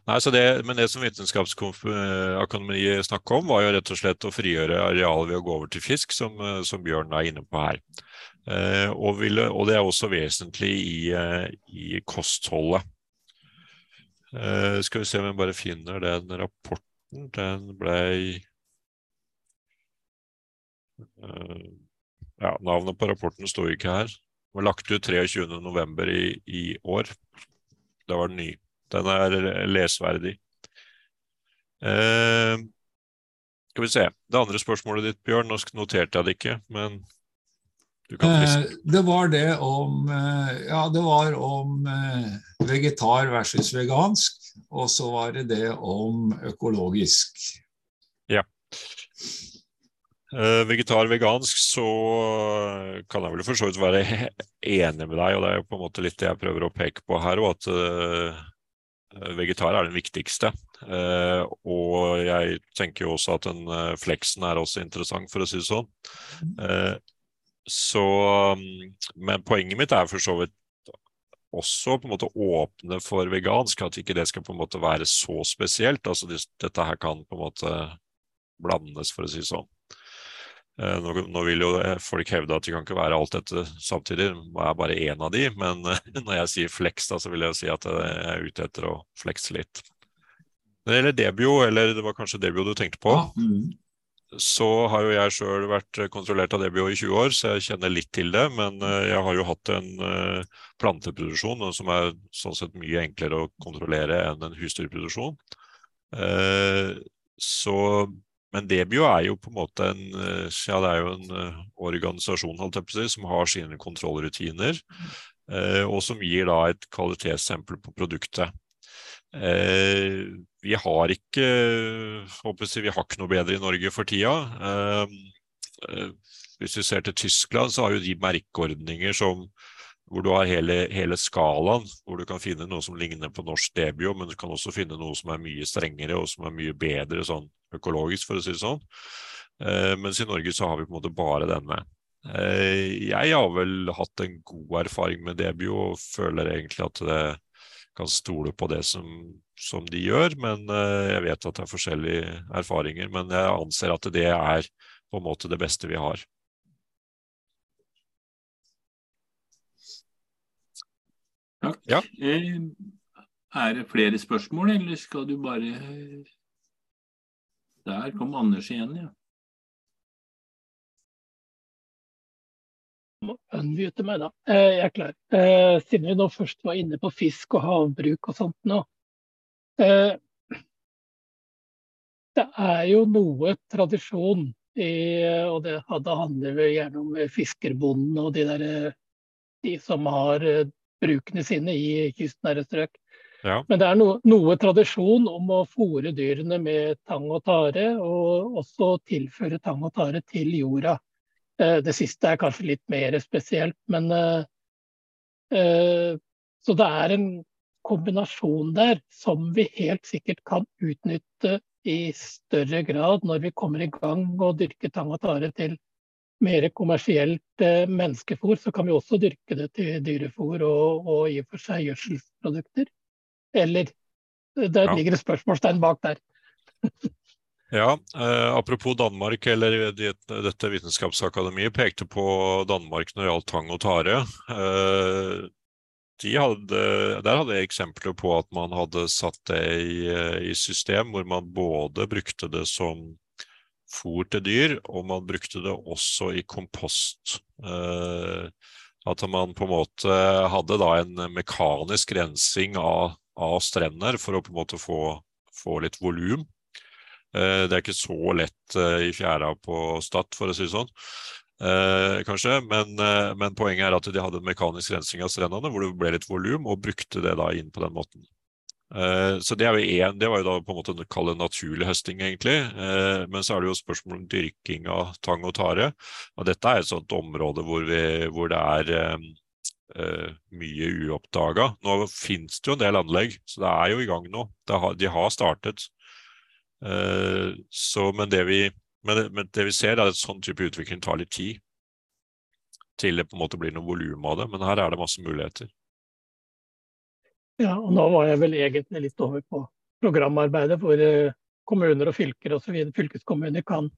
Nei, det, men det som Vitenskapsakademiet snakket om, var jo rett og slett å frigjøre areal ved å gå over til fisk, som, eh, som Bjørn er inne på her. Eh, og, ville, og, det er også vesentlig i, eh, i kostholdet. Uh, skal vi se om jeg bare finner den rapporten. Den blei uh, Ja, navnet på rapporten sto ikke her. Den var lagt ut 23.11. I, i år. Da var den ny. Den er lesverdig. Uh, skal vi se. Det andre spørsmålet ditt, Bjørn, nå noterte jeg det ikke, men Eh, det var det om eh, Ja, det var om eh, vegetar versus vegansk, og så var det det om økologisk. Ja. Uh, vegetar vegansk, så kan jeg vel for så vidt være enig med deg, og det er jo på en måte litt det jeg prøver å peke på her òg, at uh, vegetar er den viktigste. Uh, og jeg tenker jo også at den fleksen er også interessant, for å si det sånn. Så, um, men poenget mitt er for så vidt også på en måte åpne for vegansk, at ikke det skal på en måte være så spesielt. altså Dette her kan på en måte blandes, for å si det sånn. Eh, nå, nå, vil jo folk hevde at de kan ikke være alt dette samtidig, jeg er bare én av de, men når jeg sier flex, da, så vil jeg si at jeg er ute etter å flexe litt. Gjelder Debio, eller det var kanskje Debio du tenkte på, ja. mm så har jo jeg sjøl vært kontrollert av DBO i 20 år, så jeg kjenner litt til det. Men eh, jeg har jo hatt en eh, planteproduksjon som er sånn sett mye enklere å kontrollere enn en husdyrproduksjon. Eh, så, men Debio er jo på en måte en, ja, det er jo en organisasjon si, som har sine kontrollrutiner, og som gir da et kvalitetsstempel på produktet. Eh, vi har ikke vi har ikke noe bedre i Norge for tida. Eh, eh, hvis vi ser til Tyskland, så har jo de merkeordninger som hvor du har hele, hele, skalaen, hvor du kan finne noe som ligner på norsk debio, men du kan også finne noe som er mye strengere og som er mye bedre sånn økologisk, for å si det sånn. Eh, mens i Norge så har vi på en måte bare denne. Eh, jeg har vel hatt en god erfaring med debio og føler egentlig at det, kan stole på det som, som de gjør. Men uh, jeg vet at det er forskjellige erfaringer. Men jeg anser at det er på en måte det beste vi har. Takk. Ja. Eh, er det flere spørsmål, eller skal du bare Der kom Anders igjen, ja. Må unmute meg, da. Eh, jeg er klar. Eh, siden vi nå først var inne på fisk og havbruk og sånt nå. Eh, det er jo noe tradisjon i Og det, da handler vel gjerne om fiskerbonden og de, der, de som har brukene sine i kystnære strøk. Ja. Men det er no, noe tradisjon om å fòre dyrene med tang og tare, og også tilføre tang og tare til jorda. Eh, det siste er kanskje litt mer spesielt, men eh, eh, Så det er en kombinasjon der som vi helt sikkert kan utnytte i større grad når vi kommer i gang og dyrker tang og tare til mer kommersielt menneskefôr. Så kan vi også dyrke det til dyrefôr og, og i og for seg gjødselprodukter. Eller det ligger et spørsmålstegn bak der. Ja, eh, apropos Danmark, eller dette vitenskapsakademiet pekte på Danmark når det gjaldt tang og tare. Eh, de hadde, der hadde jeg eksempler på at man hadde satt det i, i, system hvor man både brukte det som fôr til dyr, og man brukte det også i kompost. Eh, at man på en måte hadde da en mekanisk rensing av, av strender for å på en måte få, få litt volum. Eh, det er ikke så lett eh, i fjæra på Stad, for å si det sånn. Eh, kanskje, men, eh, men, poenget er at de hadde en mekanisk rensing av strendene hvor det ble litt volum, og brukte det da inn på den måten. Eh, så det, er jo en, det, var jo da på en måte å kalle naturlig høsting, egentlig. Eh, men så er det jo spørsmål om dyrking av tang og tare. Og dette er et sånt område hvor, vi, hvor det er mye uoppdaga. Nå finnes det jo en del anlegg, så det er jo i gang nå. Har, de har startet. Så, men det vi men det, vi ser, er at sånn type utvikling tar litt tid til det på en måte blir noe volum av det. Men her er det masse muligheter. Ja, og nå var jeg vel egentlig litt over på programarbeidet hvor eh, kommuner og fylker osv. fylkeskommuner kan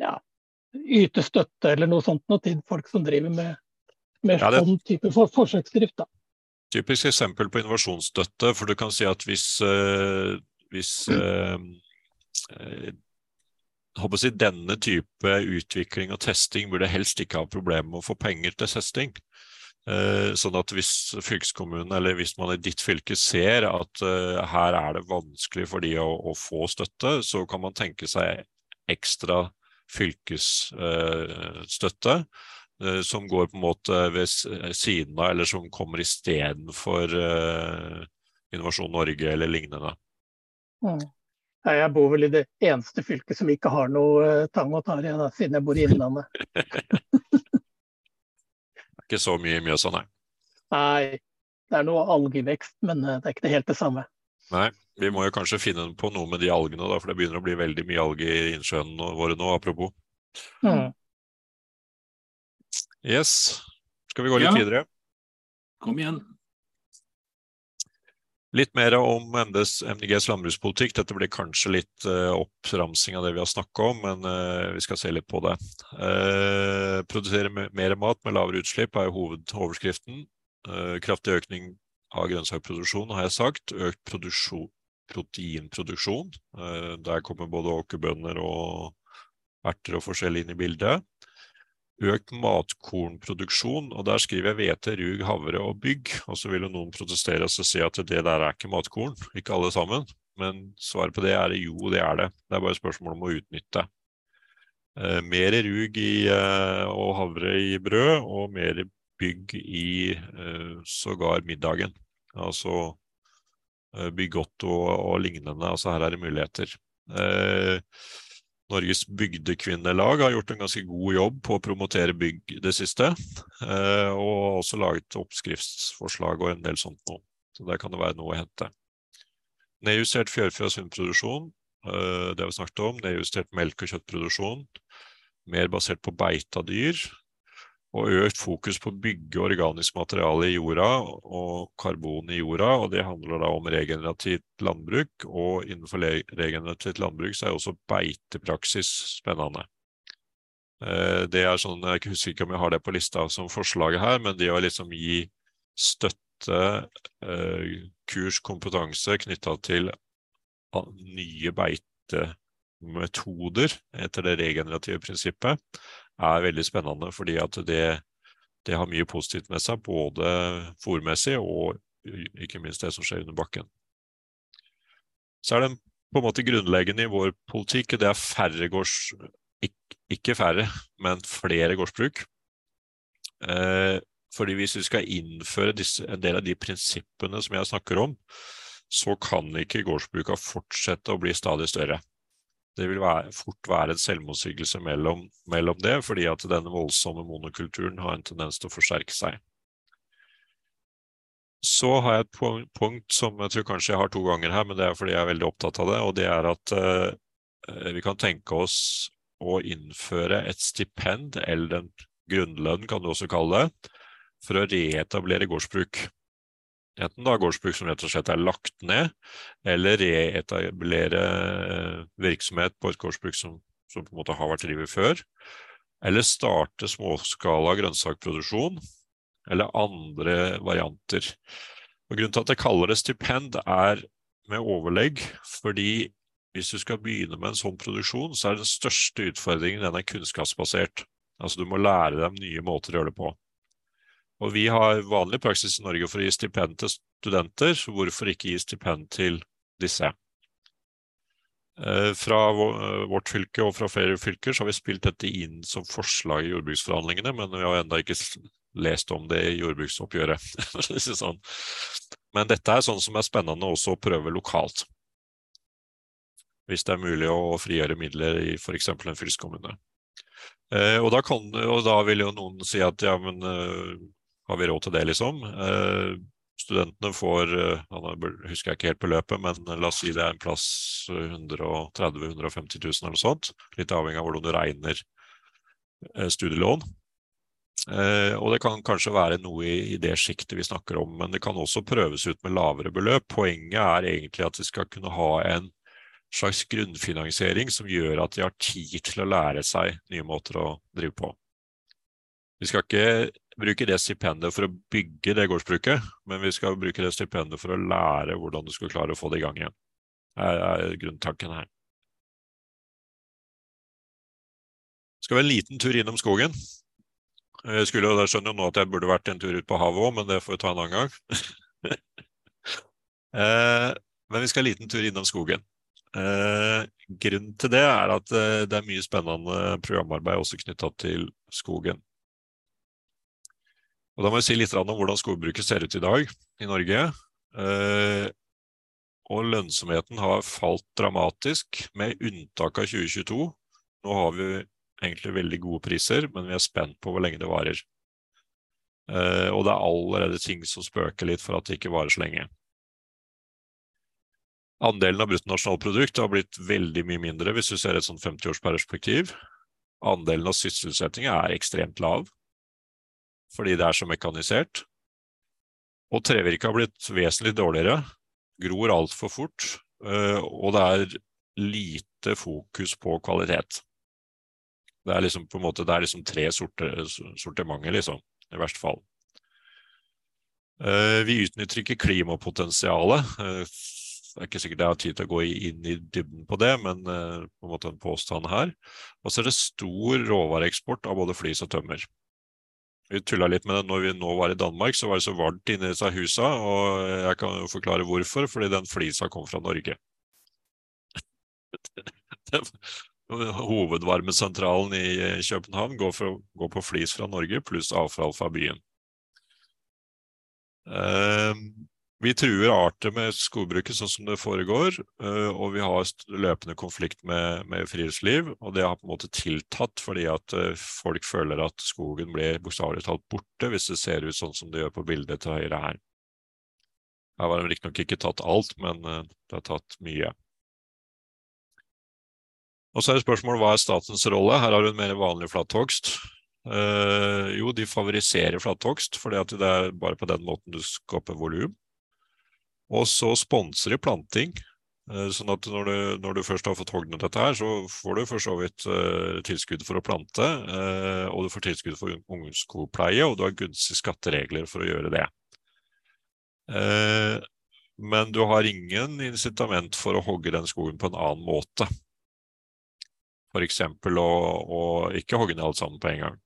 ja, yte støtte eller noe sånt noe til folk som driver med, med ja, det... sånn type for, forsøksdrift. da. Typisk eksempel på innovasjonsstøtte. For du kan si at hvis, øh, hvis håper jeg, denne type utvikling og testing burde helst ikke ha problemer med å få penger til testing. Eh, sånn at hvis fylkeskommunen eller hvis man i ditt fylke ser at her er det vanskelig for de å, å, få støtte, så kan man tenke seg ekstra fylkesstøtte. Som går på en måte ved siden av, eller som kommer istedenfor Innovasjon Norge eller lignende. Mm. Jeg bor vel i det eneste fylket som ikke har noe uh, tang og tare, da, siden jeg bor i Innlandet. ikke så mye i Mjøsa, nei? Nei, det er noe algevekst, men uh, det er ikke det helt det samme. Nei, vi må jo kanskje finne på noe med de algene, da, for det begynner å bli veldig mye alge i innsjøene våre nå, apropos. Mm. Yes. Skal vi gå litt ja. videre? Kom igjen. Litt mer om MDs, MDGs landbrukspolitikk. Dette blir kanskje litt uh, oppramsing av det vi har snakka om, men uh, vi skal se litt på det. Uh, produsere mer mat med lavere utslipp er hovedoverskriften. Uh, kraftig økning av grønnsakproduksjon, har jeg sagt. Økt proteinproduksjon. der kommer både åkerbønder og erter og forskjellig inn i bildet økt matkornproduksjon, og der skriver jeg hvete, rug, havre og bygg. Og så vil jo noen protestere og si at det der er ikke matkorn, ikke alle sammen. Men svaret på det er jo, det er det. Det er bare spørsmål om å utnytte. Eh, mer rug i, eh, og havre i brød, og mer bygg i eh, sågar middagen. Altså eh, Bygotto og, og, lignende. Altså her er det muligheter. Eh, Norges bygdekvinnelag har gjort en ganske god jobb på å promotere bygg det siste. Eh, og også laget oppskriftsforslag og en del sånt noe. Så der kan det være noe å hente. Nedjustert fjørfe- og svineproduksjon, eh, det har vi snakket om. Nedjustert melk- og kjøttproduksjon. Mer basert på beita dyr og økt fokus på å bygge organisk materiale i jorda og karbon i jorda. og Det handler da om regenerativt landbruk, og innenfor regenerativt landbruk så er også beitepraksis spennende. Eh, det er sånn, Jeg husker ikke om jeg har det på lista som forslaget her, men det å liksom gi støtte, eh, kurs, kompetanse knytta til nye beitemetoder etter det regenerative prinsippet, er veldig spennende, fordi at det, det har mye positivt med seg, både fòrmessig og ikke minst det som skjer under bakken. Så er det på en måte grunnleggende i vår politikk, det er færre gårds... Ikke, færre, men flere gårdsbruk. Eh, fordi hvis vi skal innføre disse, en del av de prinsippene som jeg snakker om, så kan ikke gårdsbruka fortsette å bli stadig større det vil være, fort være en selvmotsigelse mellom, mellom, det, fordi at denne voldsomme monokulturen har en tendens til å forsterke seg. Så har jeg et punkt som jeg tror kanskje jeg har to ganger her, men det er fordi jeg er veldig opptatt av det, og det er at uh, vi kan tenke oss å innføre et stipend, eller en grunnlønn kan du også kalle det, for å reetablere gårdsbruk. Enten da gårdsbruk som rett og slett er lagt ned, eller reetablere virksomhet på et gårdsbruk som, som, på en måte har vært drevet før. Eller starte småskala grønnsakproduksjon, eller andre varianter. Og Grunnen til at jeg kaller det stipend, er med overlegg, fordi hvis du skal begynne med en sånn produksjon, så er den største utfordringen den er kunnskapsbasert. Altså du må lære dem nye måter å gjøre det på. Og vi har vanlig praksis i Norge for å gi stipend til studenter, så hvorfor ikke gi stipend til disse? Eh, fra eh, vårt fylke og fra flere fylker så har vi spilt dette inn som forslag i jordbruksforhandlingene, men vi har ennå ikke lest om det i jordbruksoppgjøret. sånn. Men dette er sånn som er spennende også å prøve lokalt. Hvis det er mulig å frigjøre midler i f.eks. en fylkeskommune. Eh, og, og da vil jo noen si at ja, men har vi råd til det, liksom? Eh, studentene får eh, husker jeg ikke helt beløpet, men la oss si det er en plass 130 000-150 000 eller noe sånt. Litt avhengig av hvordan du regner eh, studielån. og det kan kanskje være noe i, i det sjiktet vi snakker om, men det kan også prøves ut med lavere beløp. Poenget er egentlig at de skal kunne ha en slags grunnfinansiering som gjør at de har tid til å lære seg nye måter å drive på. Vi skal ikke bruke det stipendet for å bygge det gårdsbruket, men vi skal bruke det stipendet for å lære hvordan du skal klare å få det i gang igjen. Det er grunntanken her. Skal vi en liten tur innom skogen. Jeg skulle jo, skjønner jo nå at jeg burde vært en tur ut på havet òg, men det får vi ta en annen gang. Eh, men vi skal en liten tur innom skogen. Eh, grunnen til det er at eh, det er mye spennende programarbeid også knytta til skogen. Og Da må jeg si litt om hvordan skogbruket ser ut i dag i Norge. Eh, og lønnsomheten har falt dramatisk, med unntak av 2022. Nå har vi egentlig veldig gode priser, men vi er spent på hvor lenge det varer. Eh, og det er allerede ting som spøker litt for at det ikke varer så lenge. Andelen av bruttonasjonalprodukt har blitt veldig mye mindre hvis du ser et sånn 50-årsperspektiv. Andelen av sysselsetting er ekstremt lav fordi det er så mekanisert. Og trevirket har blitt vesentlig dårligere, gror altfor fort, eh, og det er lite fokus på kvalitet. Det er liksom måte, det er liksom tre sorte, sortimenter, liksom, i verste fall. Eh, vi utnytter ikke klimapotensialet. Eh, det er ikke sikkert jeg har tid til å gå inn i dybden på det, men på en måte en påstand her. Og så er det stor råvareeksport av både flis og tømmer. Vi tulla litt med det når vi nå var i Danmark, så var det så varmt inni disse husa. Og jeg kan jo forklare hvorfor, fordi den flisa kom fra Norge. Hovedvarmesentralen i København går, for, går, på flis fra Norge pluss avfall fra byen. Uh, vi truer arter med skogbruket sånn som det foregår, eh, og vi har løpende konflikt med, med, friluftsliv. Og det har på en måte tiltatt fordi at eh, folk føler at skogen blir bokstavelig talt borte hvis det ser ut sånn som det gjør på bildet til høyre her. Her var det riktignok ikke tatt alt, men eh, det er tatt mye. Og så er det spørsmålet hva er statens rolle? Her har du en mer vanlig flathogst. Uh, jo, de favoriserer flathogst, fordi det er bare på den måten du skaper volum. Og så sponser de planting. Eh, sånn at når du, når du, først har fått hogd dette her, så får du for så vidt uh, tilskudd for å plante, uh, og du får tilskudd for ungdomsskogpleie, og du har gunstige skatteregler for å gjøre det. Uh, men du har ingen incitament for å hogge den skogen på en annen måte. F.eks. Å, å ikke hogge ned alt sammen på en gang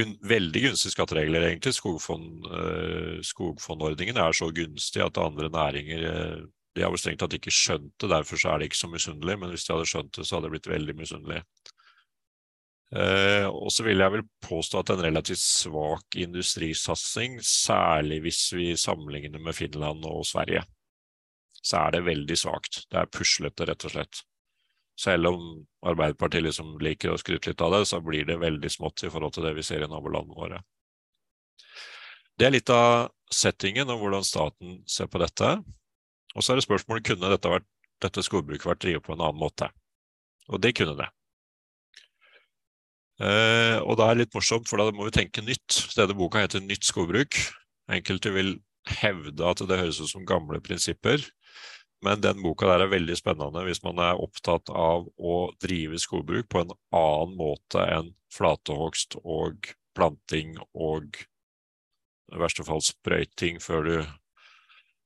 veldig gunstige skatteregler, egentlig. Skogfond, uh, skogfondordningen er så gunstig at andre næringer uh, De har vel strengt tatt ikke skjønt det, derfor så er de ikke så misunnelige. Men hvis de hadde skjønt det, så hadde de blitt veldig misunnelige. Uh, og så vil jeg vel påstå at en relativt svak industrisatsing, særlig hvis vi sammenligner med Finland og Sverige, så er det veldig svakt. Det er puslete, rett og slett selv om Arbeiderpartiet liksom liker å skryte litt av det, så blir det veldig smått i forhold til det vi ser i nabolandene våre. Det er litt av settingen og hvordan staten ser på dette. Og så er det spørsmålet kunne dette, vært, dette skogbruket vært drevet på en annen måte. Og det kunne det. Eh, og da er det litt morsomt, for da må vi tenke nytt. Denne boka heter Nytt skogbruk. Enkelte vil hevde at det høres ut som gamle prinsipper. Men den boka der er veldig spennende hvis man er opptatt av å drive skogbruk på en annen måte enn flatehogst og planting og i verste fall sprøyting før du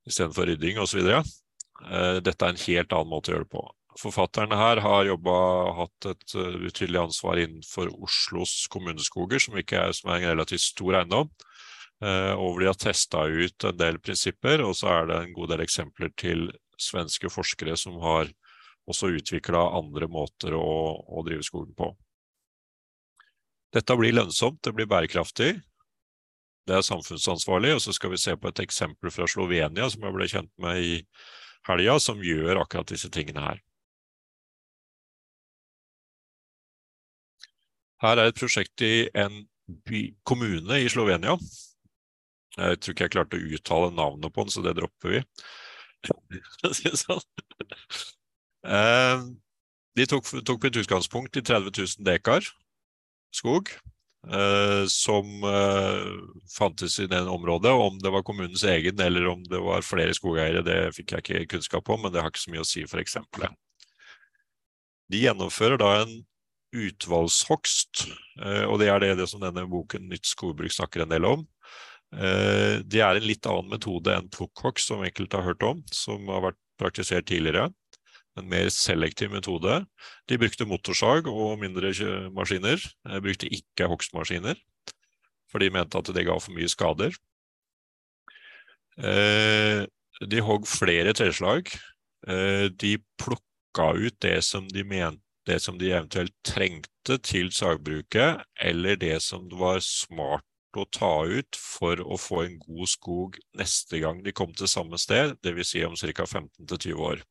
istedenfor rydding osv. Eh, dette er en helt annen måte å gjøre det på. Forfatterne her har jobbet, hatt et uh, utydelig ansvar innenfor Oslos kommuneskoger, som, er, som er en relativt stor eiendom. Hvor de har testa ut en del prinsipper, og så er det en god del eksempler til svenske forskere som har også utvikla andre måter å, å drive skogen på. Dette blir lønnsomt, det blir bærekraftig. Det er samfunnsansvarlig. Og så skal vi se på et eksempel fra Slovenia som jeg ble kjent med i helga, som gjør akkurat disse tingene her. Her er et prosjekt i en by, kommune i Slovenia. Jeg tror ikke jeg klarte å uttale navnet på den, så det dropper vi. sånn. De tok, tok et utgangspunkt i 30 000 dekar skog. Uh, som uh, fantes i det området. Om det var kommunens egen eller om det var flere skogeiere, det fikk jeg ikke kunnskap om, men det har ikke så mye å si for eksempelet. De gjennomfører da en utvalgshogst, og det er det, det, som denne boken Nytt skogbruk snakker en del om. Det er en litt annen metode enn plukkhogst, som enkelte har hørt om, som har vært praktisert tidligere en mer selektiv metode. De brukte motorsag og mindre maskiner. De brukte ikke hogstmaskiner, for de mente at det ga for mye skader. Eh, de hogg flere treslag. Eh, de plukka ut det som de mente det som de eventuelt trengte til sagbruket, eller det som var smart å ta ut for å få en god skog neste gang de kom til samme sted, dvs. Si om ca. 15-20 år.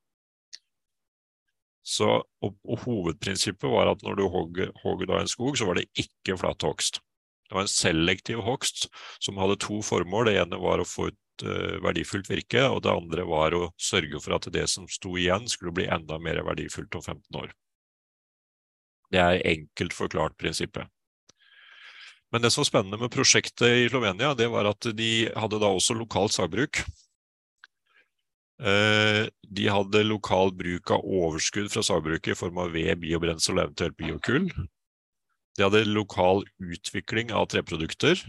Så, og, og, Hovedprinsippet var at når du hogg en skog, så var det ikke flathogst. Det var en selektiv hogst som hadde to formål. Det ene var å få ut uh, verdifullt virke, og det andre var å sørge for at det som sto igjen, skulle bli enda mer verdifullt om 15 år. Det er enkelt forklart prinsippet. Men det som var spennende med prosjektet i Slovenia, det var at de hadde da også lokalt sagbruk. Eh, de hadde lokal bruk av overskudd fra sagbruket i form av ved, biobrensel og eventuelt biokull. De hadde lokal utvikling av treprodukter,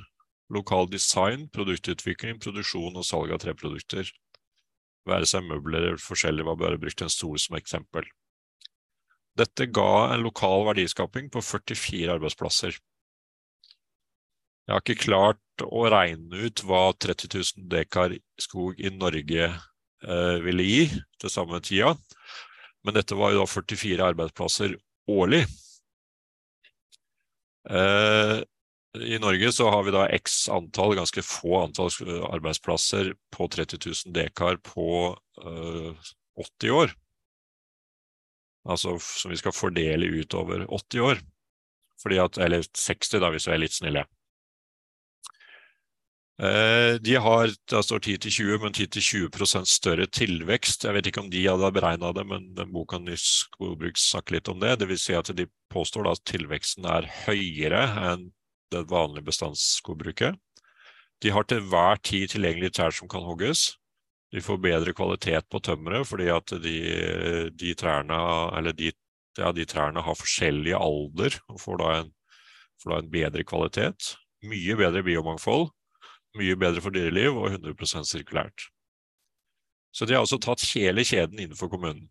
lokal design, produktutvikling, produksjon og salg av treprodukter. Være seg møbler eller forskjellig, var bare brukt en stol som eksempel. Dette ga en lokal verdiskaping på 44 arbeidsplasser. Jeg har ikke klart å regne ut hva 30 000 dekar skog i Norge Eh, ville gi til samme tida. Men dette var jo da 44 arbeidsplasser årlig. Eh, I Norge så har vi da x antall, ganske få antall arbeidsplasser på 30 000 dekar på 80 eh, år. Altså som vi skal fordele utover 80 år. At, eller 60, da, hvis vi er litt snille. Eh, de har det står 10-20, men 10-20% større tilvekst. Jeg vet ikke om de hadde beregna det, men den boka Nyss skogbruk snakker litt om det. Det vil si at de påstår at tilveksten er høyere enn det vanlige bestandsskogbruket. De har til hver tid tilgjengelige trær som kan hogges. De får bedre kvalitet på tømmeret fordi at de, de, trærne, de, ja, de, trærne, har forskjellig alder og får da en, får da en bedre kvalitet. Mye bedre biomangfold mye bedre for dyreliv og 100% sirkulært. Så de har altså tatt hele kjeden innenfor kommunen.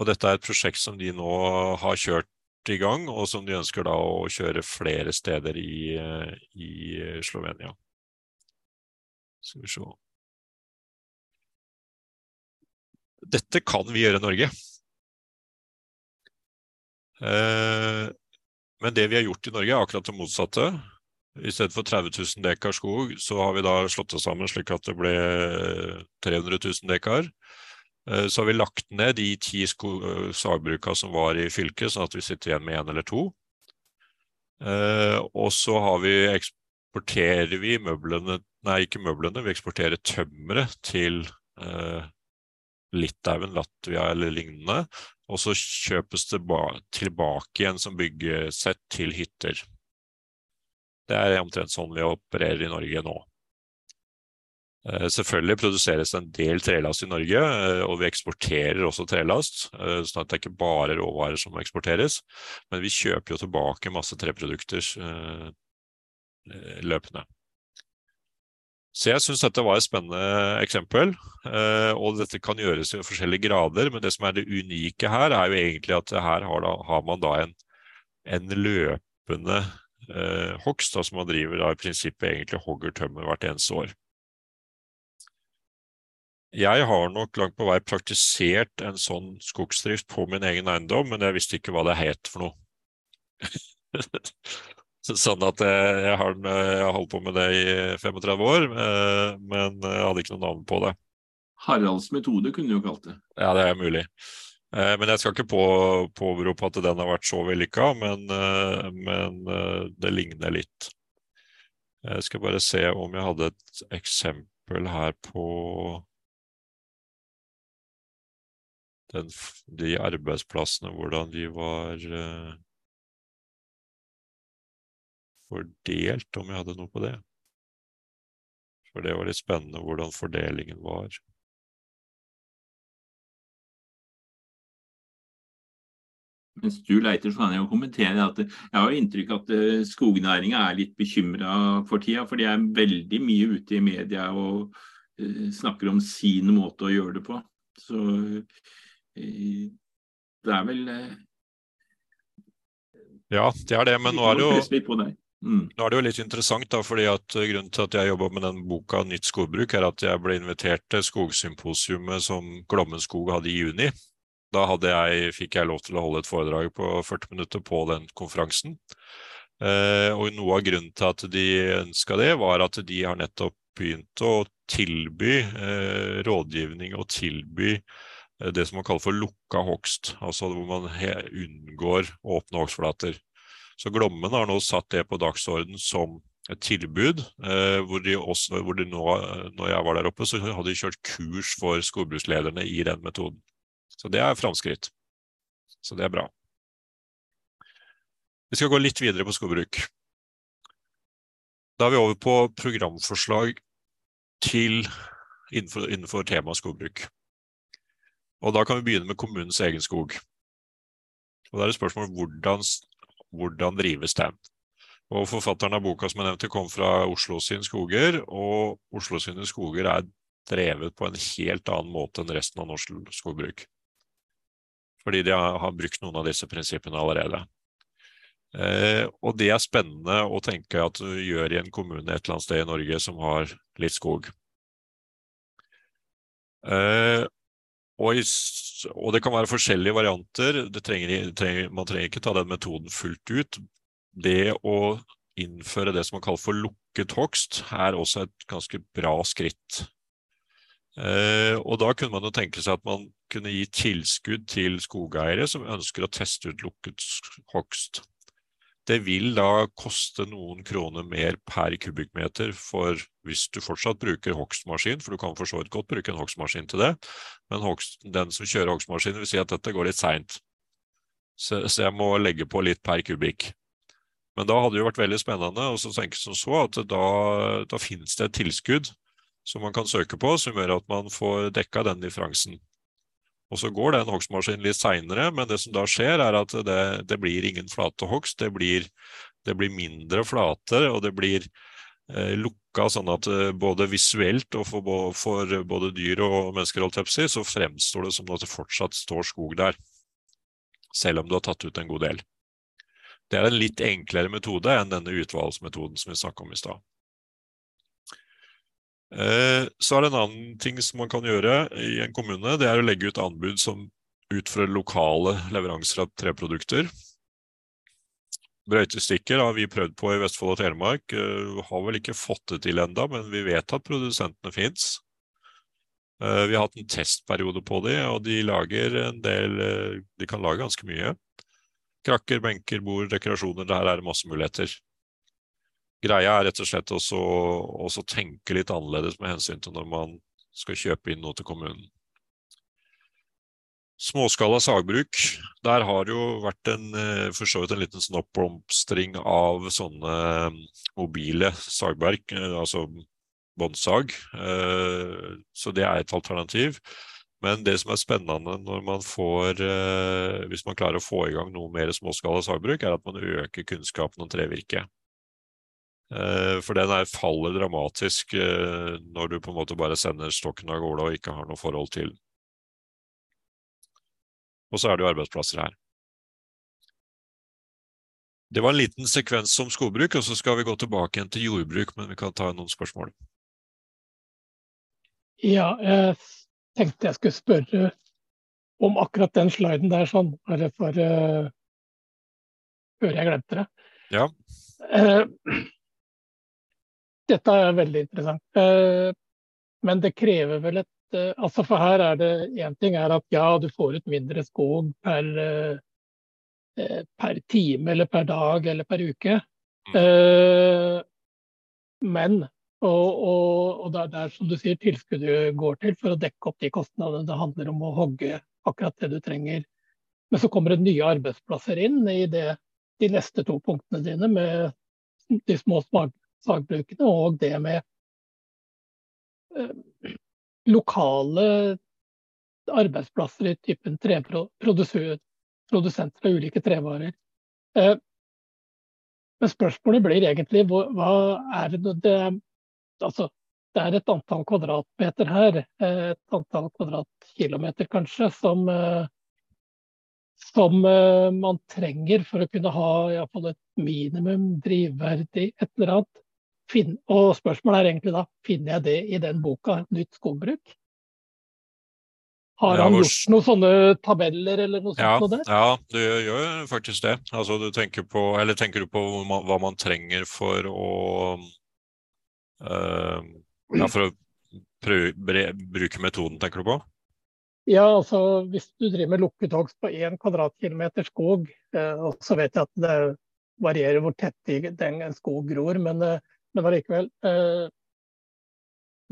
Og dette er et prosjekt som de nå har kjørt i gang, og som de ønsker da å kjøre flere steder i, i Slovenia. Skal vi se Dette kan vi gjøre i Norge. Eh, men det vi har gjort i Norge, er akkurat det motsatte. I stedet for 30 000 dekar skog, så har vi da slått det sammen slik at det ble 300 000 dekar. Eh, så har vi lagt ned de ti eh, sagbruka som var i fylket, sånn at vi sitter igjen med én eller to. Eh, og så har vi eksporterer vi møblene Nei, ikke møblene, vi eksporterer tømmeret til Litauen, Latvia eller lignende. Og så kjøpes det tilbake igjen som byggesett til hytter. Det er omtrent sånn vi opererer i Norge nå. Eh, selvfølgelig produseres det en del trelast i Norge, eh, og vi eksporterer også trelast. Så at det er ikke bare råvarer som eksporteres, men vi kjøper jo tilbake masse treprodukter løpende. Så jeg syns dette var et spennende eksempel, og dette kan gjøres i forskjellige grader. Men det som er det unike her, er jo egentlig at her har, da, har man da en, en løpende eh, hogst, altså man driver da i prinsippet egentlig hogger tømmer hvert eneste år. Jeg har nok langt på vei praktisert en sånn skogsdrift på min egen eiendom, men jeg visste ikke hva det het for noe. sånn at jeg, jeg, har, jeg, har, holdt på med det i 35 år, eh, men jeg hadde ikke noe navn på det. Haralds metode kunne du jo kalt det. Ja, det er mulig. Eh, men jeg skal ikke på, at den har vært så vellykka, men, eh, men det ligner litt. Jeg skal bare se om jeg hadde et eksempel her på den, de arbeidsplassene, hvordan de var fordelt, om jeg hadde noe på det. For det var litt spennende hvordan fordelingen var. Mens du leiter, så kan jeg jo kommentere at jeg har inntrykk av at eh, skognæringa er litt bekymra for tida. For de er veldig mye ute i media og uh, snakker om sin måte å gjøre det på. Så det er vel eh, Ja, det er det, men nå er det jo mm. Nå er det jo litt interessant, da, fordi at grunnen til at jeg jobba med den boka 'Nytt skogbruk', er at jeg ble invitert til skogsymposiumet som Glommen skog hadde i juni. Da jeg, fikk jeg lov til å holde et foredrag på 40 minutter på den konferansen. Eh, og noe av grunnen til at de ønska det, var at de har nettopp begynt å tilby eh, rådgivning og tilby Eh, det som man kaller for lukka hogst, altså hvor man unngår åpne hogstflater. Så Glommen har nå satt det på dagsorden som et tilbud. Eh, hvor de også, hvor de nå, når jeg var der oppe, så hadde de kjørt kurs for skogbrukslederne i den metoden. Så det er framskritt. Så det er bra. Vi skal gå litt videre på skogbruk. Da er vi over på programforslag til innenfor, innenfor temaet skogbruk. Og da kan vi begynne med kommunens egen skog. Og Da er det spørsmål hvordan, hvordan drives den. Og Forfatteren av boka som jeg nevnte kom fra Oslo sine skoger, og Oslo sine skoger er drevet på en helt annen måte enn resten av norsk skogbruk. Fordi de har, brukt noen av disse prinsippene allerede. Eh, og det er spennende å tenke at du gjør i en kommune et eller annet sted i Norge som har litt skog. Eh, og, i, og, det kan være forskjellige varianter. Trenger, trenger, man trenger ikke ta den metoden fullt ut. Det å innføre det som man kaller for lukket hogst, er også et ganske bra skritt. Eh, og da kunne man jo tenke seg at man kunne gi tilskudd til skogeiere som ønsker å teste ut lukket hogst. Det vil da koste noen kroner mer per kubikkmeter for hvis du fortsatt bruker hogstmaskin, for du kan for så vidt godt bruke en hogstmaskin til det, men hogst, den som kjører hogstmaskin vil si at dette går litt seint, så, så, jeg må legge på litt per kubikk. Men da hadde det jo vært veldig spennende å tenke som så at da, da finnes det et tilskudd som man kan søke på, som gjør at man får dekka den differansen. Og så går den hogstmaskinen litt seinere, men det som da skjer, er at det, det blir ingen flate hogst. Det blir, det blir, mindre flater, og det blir eh, lukka sånn at eh, både visuelt og for, for, både dyr og mennesker si, så fremstår det som at det fortsatt står skog der. Selv om du har tatt ut en god del. Det er en litt enklere metode enn denne utvalgsmetoden som vi snakka om i stad. Eh, så er det en annen ting som man kan gjøre i en kommune, det er å legge ut anbud som ut fra lokale leveranser av treprodukter. Brøytestikker har vi prøvd på i Vestfold og Telemark. Uh, har vel ikke fått det til enda, men vi vet at produsentene fins. Uh, vi har hatt en testperiode på de, og de lager en del De kan lage ganske mye. Krakker, benker, bord, dekorasjoner. Der er det masse muligheter. Greia er rett og slett å tenke litt annerledes med hensyn til når man skal kjøpe inn noe til kommunen. Småskala sagbruk. Der har jo vært en, eh, for så vidt en liten sånn oppblomstring av sånne eh, mobile sagverk, eh, altså båndsag. Så det er et alternativ. Men det som er spennende når man får, hvis man klarer å få i gang noe mer småskala sagbruk, er at man øker kunnskapen om trevirke. For den er, faller dramatisk når du på en måte bare sender stokken av gårde og ikke har noe forhold til den. Og så er det jo arbeidsplasser her. Det var en liten sekvens om skogbruk, og så skal vi gå tilbake igjen til jordbruk, men vi kan ta noen spørsmål. Ja, jeg tenkte jeg skulle spørre om akkurat den sliden der, sånn, bare for uh, før jeg glemte det. Ja. Uh, dette er veldig interessant. Uh, men det krever vel et Eh, altså For her er det én ting er at ja, du får ut mindre skog per, eh, eh, per time eller per dag eller per uke. Mm. Men og, og, og det er der som du sier, tilskuddet går til for å dekke opp de kostnadene det handler om å hogge akkurat det du trenger. Men så kommer det nye arbeidsplasser inn i det, de neste to punktene dine, med de små sagbrukene og det med lokale arbeidsplasser i typen treprodusenter av ulike trevarer. Eh, men spørsmålet blir egentlig hva er det det Altså, det er et antall kvadratmeter her, eh, et antall kvadratkilometer kanskje, som, eh, som man trenger for å kunne ha iallfall et minimum drivverdig et eller annet. Og spørsmålet er egentlig da finner jeg det i den boka, 'Nytt skogbruk'? Har han gjort noen sånne tabeller eller noe ja, sånt? Der? Ja, du gjør faktisk det. Altså, du tenker, på, eller tenker du på hva man trenger for å uh, ja, For å prøve, bruke metoden, tenker du på? Ja, altså hvis du driver med lukket hogst på én kvadratkilometer skog, og så vet jeg at det varierer hvor tett den skog gror, men uh, men allikevel eh,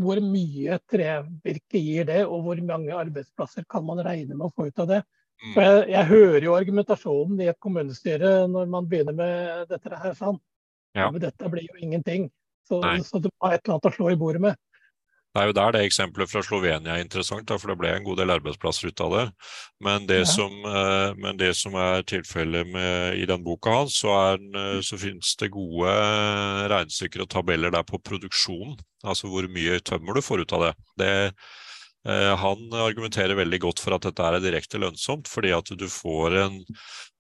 Hvor mye trevirke gir det, og hvor mange arbeidsplasser kan man regne med å få ut av det? Mm. For jeg, jeg hører jo argumentasjonen i et kommunestyre når man begynner med dette her. sånn. Ja. Men dette blir jo ingenting. Så, så må ha et eller annet å slå i bordet med. Det er jo der det eksempelet fra Slovenia er interessant, da, for det ble en god del arbeidsplasser ut av det. Men det, ja. som, eh, men det som, er tilfellet i den boka hans, så, er, eh, så finnes det gode regnestykker og tabeller der på produksjon. Altså hvor mye tømmer du får ut av det. det eh, han argumenterer veldig godt for at dette er direkte lønnsomt, fordi at du får, en,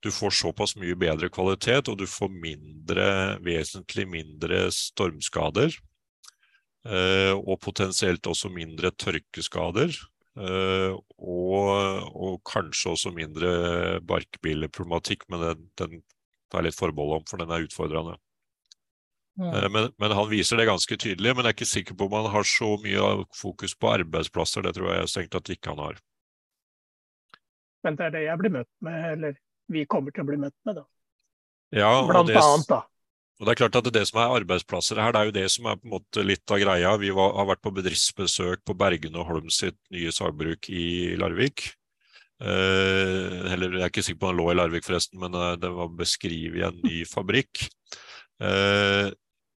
du får såpass mye bedre kvalitet, og du får mindre, vesentlig mindre stormskader Eh, og potensielt også mindre tørkeskader. Eh, og, og kanskje også mindre barkbilleproblematikk, men den, den tar jeg litt forbehold om, for den er utfordrende. Ja. Eh, men, men, han viser det ganske tydelig, men jeg er ikke sikker på om han har så mye fokus på arbeidsplasser. Det tror jeg strengt at ikke han har. Men det er det jeg blir møtt med, eller vi kommer til å bli møtt med, da. Ja, Blant det, annet, da. Og Det er klart at det som er arbeidsplasser her, det er jo det som er på en måte litt av greia. Vi var, har vært på bedriftsbesøk på Bergen og Holm sitt nye sagbruk i Larvik. Eh, heller, jeg er ikke sikker på om den lå i Larvik, forresten, men eh, det var beskrevet i en ny fabrikk. Eh,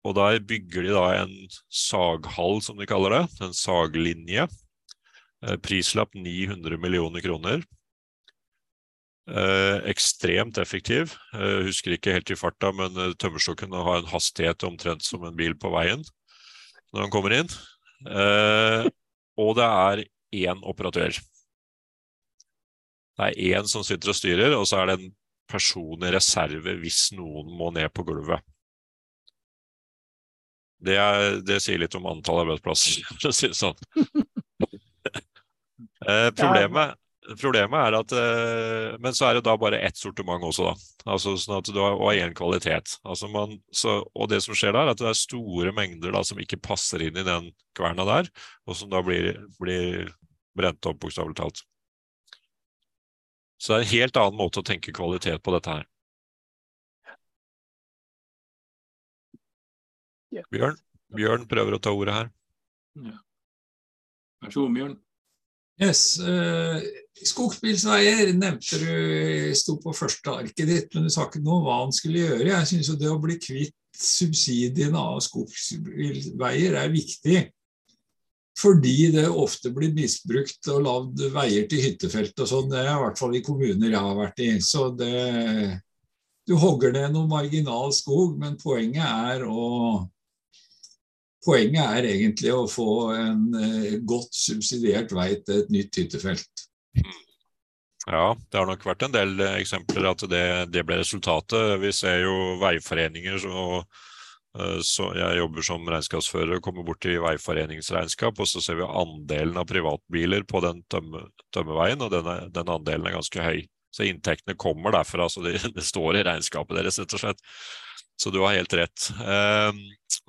og Der bygger de da en saghall, som de kaller det. En saglinje. Eh, prislapp 900 millioner kroner. Eh, ekstremt effektiv. Jeg husker ikke helt i farta, men eh, tømmerstokken har en hastighet omtrent som en bil på veien når han kommer inn. Eh, og det er én operatør. Det er én som sitter og styrer, og så er det en person i reserve hvis noen må ned på gulvet. Det, er, det sier litt om antall arbeidsplasser, for å si det sånn. eh, problemet Problemet er at eh, Men så er det da bare ett sortiment også, da. Altså sånn at du har, Og én kvalitet. Altså man, så, og det som skjer der, er at det er store mengder da som ikke passer inn i den kverna der, og som da blir, blir brent opp, bokstavelig talt. Så det er en helt annen måte å tenke kvalitet på dette her. Bjørn, Bjørn prøver å ta ordet her. Ja. Vær så god, Bjørn. Yes. Uh, Skogsbilsveier nevnte du sto på første arket ditt, men du sa ikke noe om hva han skulle gjøre. Jeg syns det å bli kvitt subsidiene av skogsbilveier er viktig. Fordi det ofte blir misbrukt og lagd veier til hyttefelt og sånn. Det er i hvert fall i kommuner jeg har vært i. Så det, du hogger ned noe marginal skog, men poenget er å Poenget er egentlig å få en eh, godt subsidiert vei til et nytt hyttefelt. Ja, det har nok vært en del eksempler at det, det ble resultatet. Vi ser jo veiforeninger så, eh, så jeg jobber som regnskapsfører og kommer bort til veiforeningsregnskap, og så ser vi andelen av privatbiler på den tømme, tømmeveien, og den, er, den, andelen er ganske høy. Så inntektene kommer derfra. så det, det står i regnskapet deres, rett og slett. Så du har helt rett. Ehm,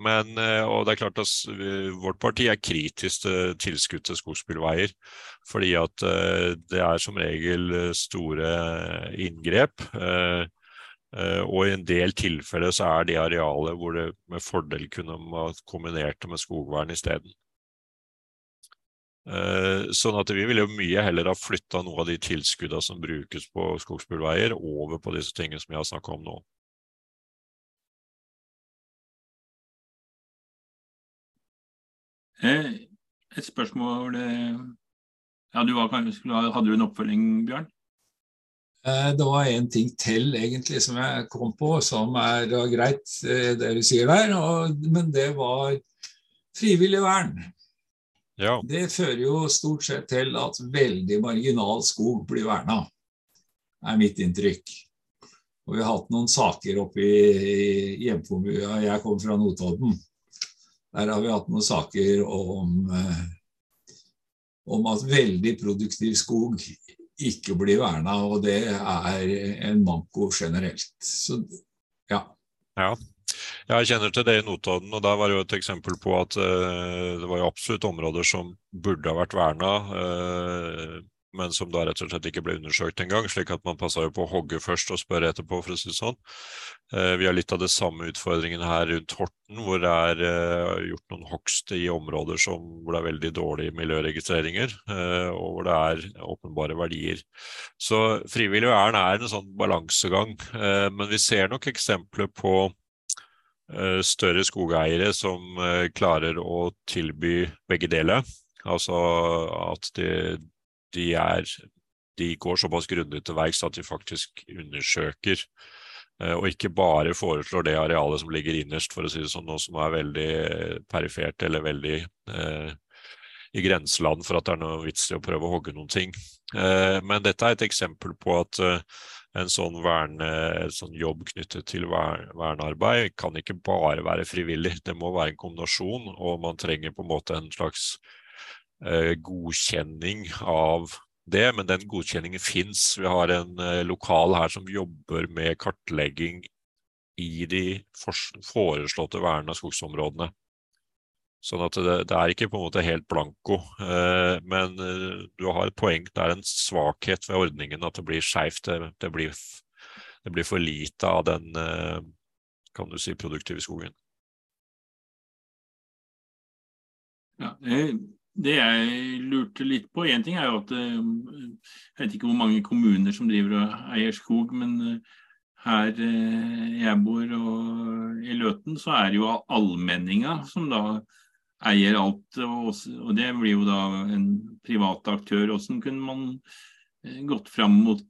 men, eh, og det er klart at Vårt parti er kritisk til tilskudd til skogsbilveier. Fordi at eh, det er som regel eh, store inngrep. Og i en del tilfeller så er det arealet hvor det med fordel kunne kombinert med skogvern isteden. Sånn at vi ville jo mye heller ha flytta noe av de tilskuddene som brukes på skogsbilveier, over på disse tingene som jeg har snakka om nå. Et spørsmål eh, ja, du var, Hadde du en oppfølging, Bjørn? Eh, det var en ting til egentlig som jeg kom på, som er greit, det du sier der. Og, men det var frivillig vern. Ja. Det fører jo stort sett til at veldig marginal skog blir verna, er mitt inntrykk. Og vi har hatt noen saker oppe i hjemkommunen. Jeg kom fra Notodden. Der har vi hatt noen saker om, eh, om at veldig produktiv skog ikke blir verna, og det er en manko generelt. Så ja. ja. Jeg kjenner til det i Notodden, og der var jo et eksempel på at uh, det var jo absolutt områder som burde ha vært verna. Uh, men som da rett og slett ikke ble undersøkt engang. Slik at man passa på å hogge først og spørre etterpå, for å si det sånn. Eh, vi har litt av det samme utfordringen her rundt Horten, hvor det er eh, gjort noen hogst i områder som, hvor det er veldig dårlige miljøregistreringer, eh, og hvor det er åpenbare verdier. Så frivillig vern er en sånn balansegang, men vi ser nok eksempler på større skogeiere som klarer å tilby begge deler. Altså at de, de, er, de går såpass grundig til verks at de faktisk undersøker eh, og ikke bare foreslår det arealet som ligger innerst, for å si det sånn, noe som er veldig perifert eller veldig eh, i grenseland for at det er noe vits i å prøve å hogge noen ting. Eh, men dette er et eksempel på at eh, en sånn, verne, sånn, jobb knyttet til vernearbeid kan ikke bare være frivillig. Det må være en kombinasjon, og man trenger på en måte en slags Eh, godkjenning av det, men den godkjenningen fins. Vi har en eh, lokal her som jobber med kartlegging i de foreslåtte vernede skogsområdene. Sånn at det, det, er ikke på en måte helt blanko. Eh, men eh, du har et poeng. Det er en svakhet ved ordningen at det blir skeivt. Det, det, det, blir for lite av den eh, kan du si, produktive skogen. Ja, det jeg lurte litt på Én ting er jo at eh, jeg vet ikke hvor mange kommuner som driver og eier skog, men eh, her eh, jeg bor og i Løten, så er det jo allmenninga som da eier alt. Og det blir jo da en privat aktør. Hvordan kunne man gått fram mot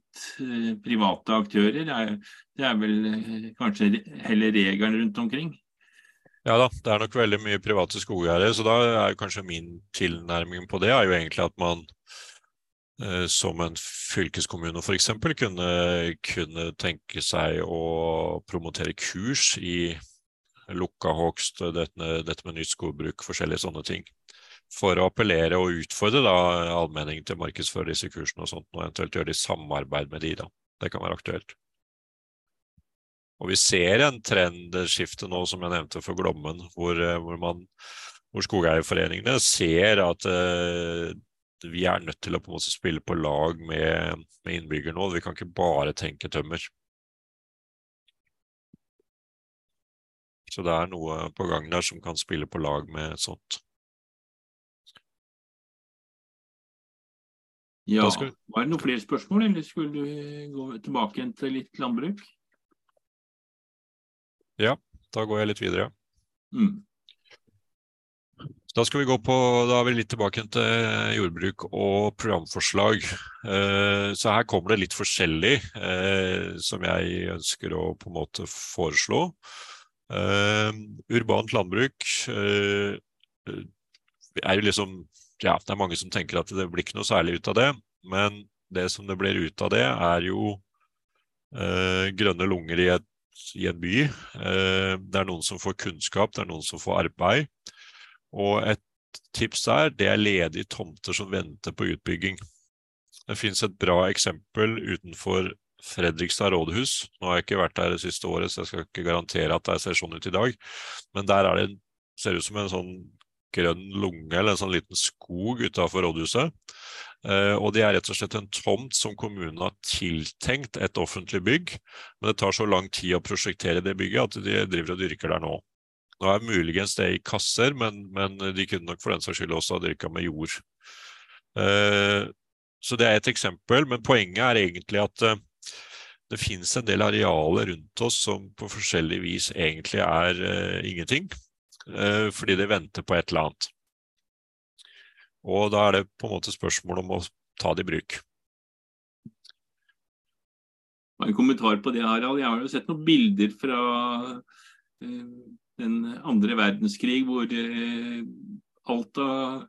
private aktører? Det er vel kanskje heller regelen rundt omkring? Ja da, det er nok veldig mye private skogeiere. Så da er kanskje min tilnærming på det er jo egentlig at man eh, som en fylkeskommune f.eks. Kunne, kunne tenke seg å promotere kurs i lukka hogst, dette, dette, med nytt skogbruk, forskjellige sånne ting. For å appellere og utfordre da allmenningen til å markedsføre disse kursene og sånt, og eventuelt gjøre det i samarbeid med de da. Det kan være aktuelt. Og vi ser en trendskifte nå, som jeg nevnte for Glommen, hvor, eh, hvor, man, hvor skogeierforeningene ser at uh, vi er nødt til å på en måte spille på lag med, med innbyggerne nå. Vi kan ikke bare tenke tømmer. Så det er noe på gang der som kan spille på lag med sånt. Ja, Var det noen flere spørsmål, eller skulle du gå tilbake til litt landbruk? Da går jeg litt videre. Mm. Da skal vi gå på, da er vi litt tilbake til jordbruk og programforslag. Eh, Så her kommer det litt forskjellig eh, som jeg ønsker å på en måte foreslå. Eh, Urbant landbruk er jo liksom Ja, det er mange som tenker at det blir ikke noe særlig ut av det, men det som det blir ut av det, er jo grønne lunger i, et, i en by. Eh, Det er noen som får kunnskap, det er noen som får arbeid. Og et tips der, det er ledige tomter som venter på utbygging. Det finnes et bra eksempel utenfor Fredrikstad rådhus. Nå har jeg ikke vært der det siste året, så jeg skal ikke garantere at det ser sånn ut i dag. Men der er det, ser det ut som en sånn grønn lunge eller en sånn liten skog utenfor rådhuset. Eh, og det er rett og slett en tomt som kommunen har tiltenkt et offentlig bygg. Men det tar så lang tid å prosjektere det bygget at de driver og dyrker der nå. Nå er muligens det i kasser, men, men de kunne nok for den saks skyld også ha dyrka med jord. Eh, så det er et eksempel, men poenget er egentlig at eh, det finnes en del arealer rundt oss som på forskjellig vis egentlig er ingenting, fordi det venter på et eller annet. Og da er det på en måte spørsmål om å ta det i bruk. En kommentar på det, Harald. Jeg har jo sett noen bilder fra eh, den andre verdenskrig hvor eh, alt av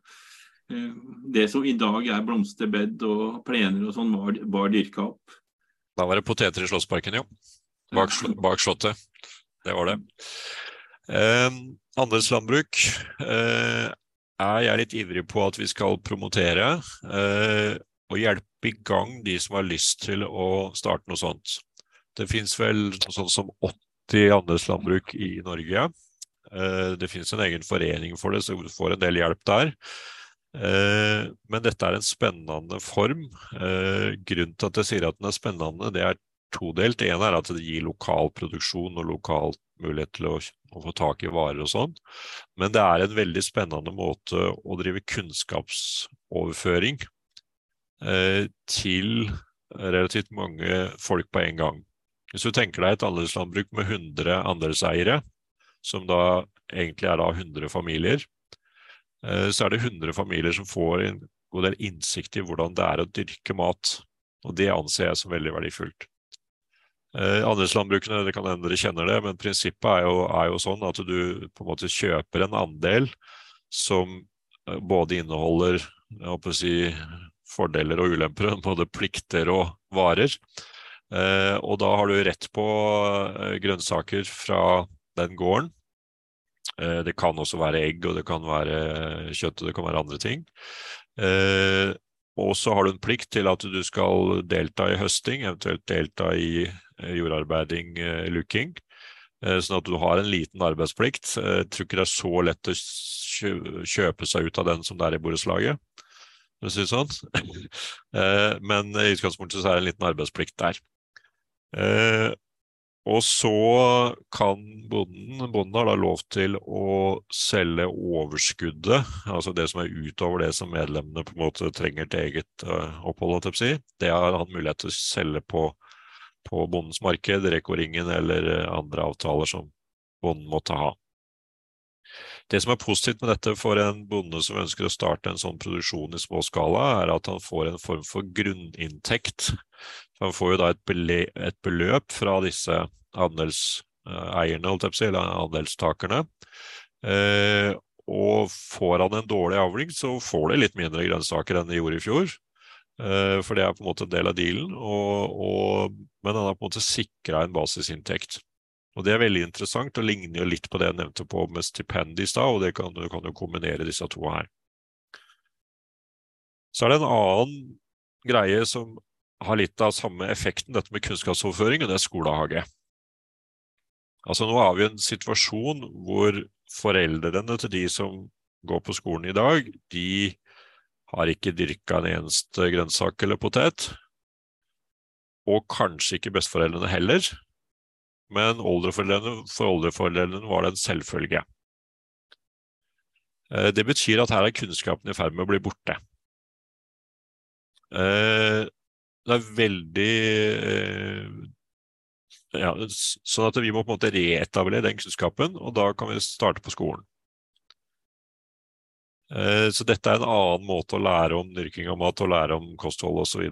eh, det som i dag er blomsterbed og plener og sånn, var, var dyrka opp. Da var det poteter i Slottsparken, jo. Bak, bak slottet. Det var det. Eh, andelslandbruk eh, er jeg litt ivrig på at vi skal promotere eh, og hjelpe i gang de som har lyst til å starte noe sånt. Det finnes vel noe sånt som 80 andelslandbruk i Norge. Eh, det finnes en egen forening for det, så du får en del hjelp der. Eh, Men dette er en spennende form. Eh, Grunnen til at jeg sier at den er spennende, det er todelt. Ene er at det gir lokal produksjon og lokal mulighet til å, å få tak i varer og sånn. Men det er en veldig spennende måte å drive kunnskapsoverføring eh, til relativt mange folk på en gang. Hvis du tenker deg et andelslandbruk med 100 andelseiere, som da egentlig er da 100 familier, eh, så er det 100 familier som får en god del innsikt i hvordan det er å dyrke mat. Og det anser jeg som veldig verdifullt. Eh, Andelslandbrukene, det kan hende dere kjenner det, men prinsippet er jo, er jo sånn at du på en måte kjøper en andel som eh, både inneholder jeg håper å si, fordeler og ulemper, både plikter og varer. Eh, og da har du rett på eh, grønnsaker fra den gården. Eh, det kan også være egg, og det kan være kjøtt, og det kan være andre ting. Eh, og så har du en plikt til at du skal delta i høsting, eventuelt delta i jordarbeiding, eh, luking. Eh, Sånn at du har en liten arbeidsplikt. Eh, Jeg tror ikke det er så lett å kjøpe seg ut av den som det er i borettslaget. Sånn. Eh, Men i utgangspunktet så er det en liten arbeidsplikt der. Eh, Og så kan bonden, bonden har da lov til å selge overskuddet, altså det som er utover det som medlemmene på en måte trenger til eget eh, opphold. Det har han mulighet til å selge på, på bondens marked, Reko-ringen eller eh, andre avtaler som bonden måtte ha. Det som er positivt med dette for en bonde som ønsker å starte en sånn produksjon i små skala, er at han får en form for grunninntekt. Han får jo da et, beløp fra disse andelseierne, si, eller andelstakerne. Eh, og får han en dårlig avling, så får de litt mindre grønnsaker enn de gjorde i fjor. Eh, for det er på en måte en del av dealen, og, og, men han har på en måte sikra en basisinntekt. Og Det er veldig interessant og ligner jo litt på det jeg nevnte på med stipend i stad, og det kan, du kan jo kombinere disse to her. Så er det en annen greie som har litt av samme effekten, dette med kunnskapsoverføring, og det er skolehage. Altså Nå har vi en situasjon hvor foreldrene til de som går på skolen i dag, de har ikke dyrka en eneste grønnsak eller potet. Og kanskje ikke besteforeldrene heller men oldeforeldrene, for oldeforeldrene var det en selvfølge. Eh, Det betyr at her er kunnskapen i ferd med å bli borte. Eh, det er veldig eh, ja, Sånn at vi må på en måte reetablere den kunnskapen, og da kan vi starte på skolen. Eh, så dette er en annen måte å lære om dyrking av mat og lære om kosthold osv.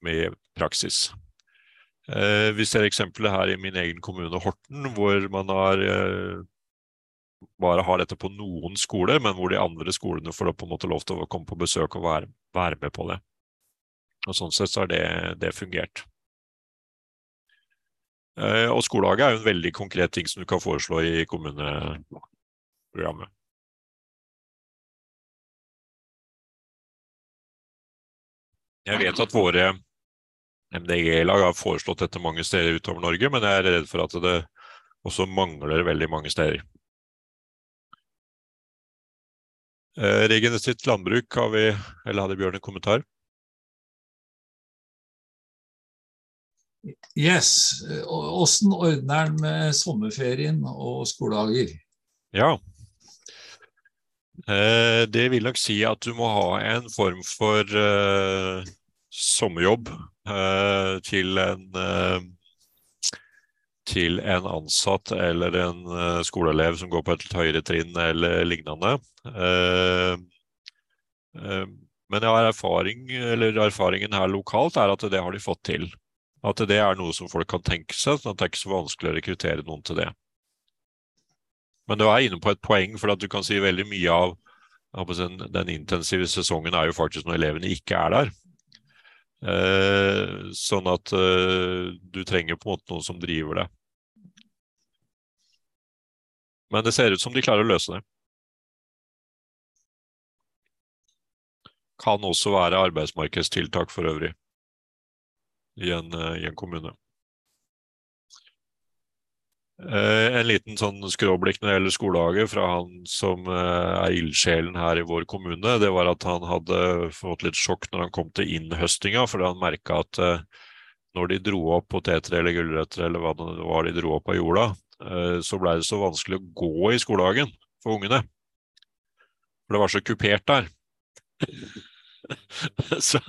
med praksis. Vi ser eksempelet her i min egen kommune, Horten, hvor man har bare har dette på noen skoler, men hvor de andre skolene får på en måte lov til å komme på besøk og være, være med på det. Og Sånn sett så har det, det fungert. Eh, og skolehaget er jo en veldig konkret ting som du kan foreslå i kommuneprogrammet. Jeg vet at våre MDG-lag har foreslått dette mange steder utover Norge, men jeg er redd for at det også mangler veldig mange steder. Eh, sitt landbruk har vi, eller hadde Bjørn en kommentar? Yes. Åssen ordner han med sommerferien og skoledager? Ja. Eh, det vil nok si at du må ha en form for uh, sommerjobb eh, til en eh, til en ansatt eller en skoleelev som går på et litt høyere trinn eller lignende. Men jeg har erfaring, erfaringen her lokalt er at det har de fått til. At det er noe som folk kan tenke seg, sånn at det er ikke så vanskelig å rekruttere noen til det. Men du er inne på et poeng, for at du kan si veldig mye av den intensive sesongen er jo faktisk når elevene ikke er der. Eh, sånn at eh, du trenger på en måte noen som driver det. Men det ser ut som de klarer å løse det. Kan også være arbeidsmarkedstiltak for øvrig i en, eh, i en kommune. Eh, en liten sånn skråblikk når det gjelder skolehage fra han som eh, er ildsjelen her i vår kommune, det var at han hadde fått litt sjokk når han kom til innhøstinga, fordi han merka at når de dro opp poteter eller gulrøtter eller hva det var de dro opp av jorda, så blei det så vanskelig å gå i skolehagen for ungene. For det var så kupert der. så,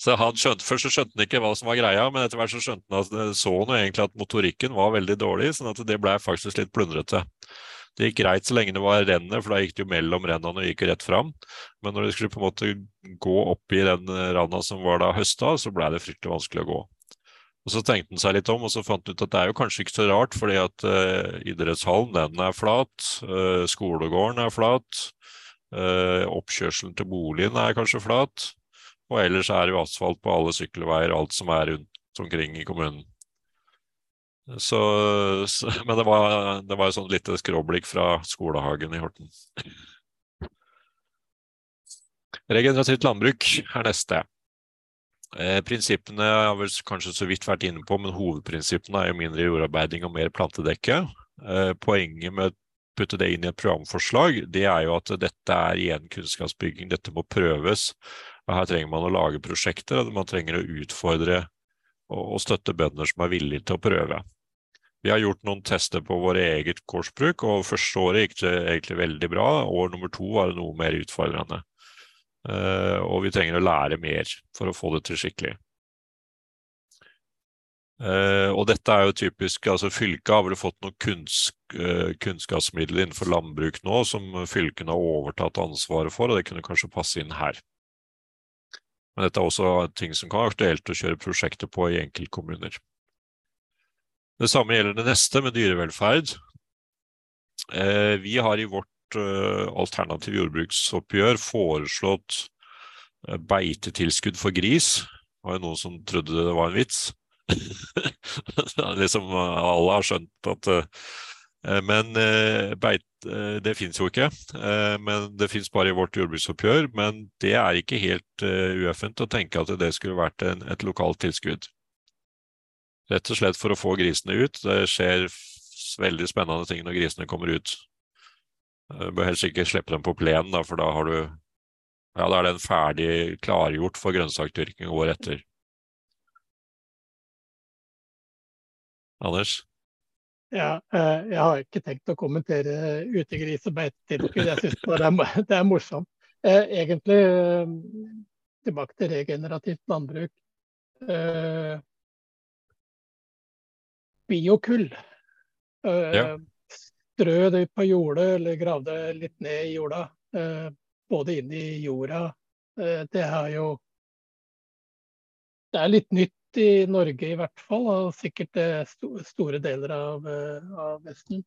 så, skjønte, Først så skjønte han ikke hva som var greia, men etter hvert så skjønte han at så han egentlig at motorikken var veldig dårlig, sånn at det ble faktisk litt plundrete. Det gikk greit så lenge det var rennet, for da gikk det jo mellom rennene og gikk rett fram. Men når de skulle på en måte gå opp i den randa som var da høsta, så ble det fryktelig vanskelig å gå. Og Så tenkte han seg litt om, og så fant han ut at det er jo kanskje ikke så rart, fordi at uh, idrettshallen den er flat, uh, skolegården er flat, oppkjørselen til boligen er kanskje flat, og ellers er det jo asfalt på alle sykkelveier, alt som er rundt omkring i kommunen. Så, så, men det var, det var et sånn lite skråblikk fra skolehagen i Horten. Regenerativt landbruk er neste. Eh, prinsippene har vel kanskje så vidt vært inne på, men hovedprinsippene er jo mindre jordarbeiding og mer plantedekke. Eh, poenget med putte det inn i et programforslag, det er jo at dette er igjen kunnskapsbygging. Dette må prøves. og Her trenger man å lage prosjekter, og man trenger å utfordre og støtte bønder som er villige til å prøve. Vi har gjort noen tester på våre eget gårdsbruk, og første året gikk det egentlig veldig bra. År nummer to var det noe mer utfordrende. Uh, og vi trenger å lære mer for å få det til skikkelig. Uh, og dette er jo typisk, altså Fylket har vel fått noen kunns, uh, kunnskapsmidler innenfor landbruk nå som fylkene har overtatt ansvaret for, og det kunne kanskje passe inn her. Men dette er også ting som kan være aktuelt å kjøre prosjekter på i enkeltkommuner. Det samme gjelder det neste, med dyrevelferd. Uh, vi har i vårt alternative jordbruksoppgjør foreslått beitetilskudd for gris. Det var jo noen som trodde det var en vits. Liksom alle har skjønt at uh, Men uh, beit, det fins jo ikke. men det fins bare i vårt jordbruksoppgjør. Men det er ikke helt ueffent å tenke at det skulle vært en, et lokalt tilskudd. Rett og slett for å få grisene ut. Det skjer veldig spennende ting når grisene kommer ut. Du bør helst ikke slippe dem på plenen, for da har du ja, da er den ferdig klargjort for grønnsakdyrking året etter. Anders? Ja, eh, jeg har ikke tenkt å kommentere utegris og beitetilskudd. Jeg syns bare det er, det morsomt. Eh, egentlig, tilbake til regenerativt landbruk. Eh, biokull. Eh, Ja. Strø det på jordet eller grav det litt ned i jorda. Eh, både inn i jorda. Eh, det er jo Det er litt nytt i Norge i hvert fall, og sikkert eh, store deler av, eh, av Vesten.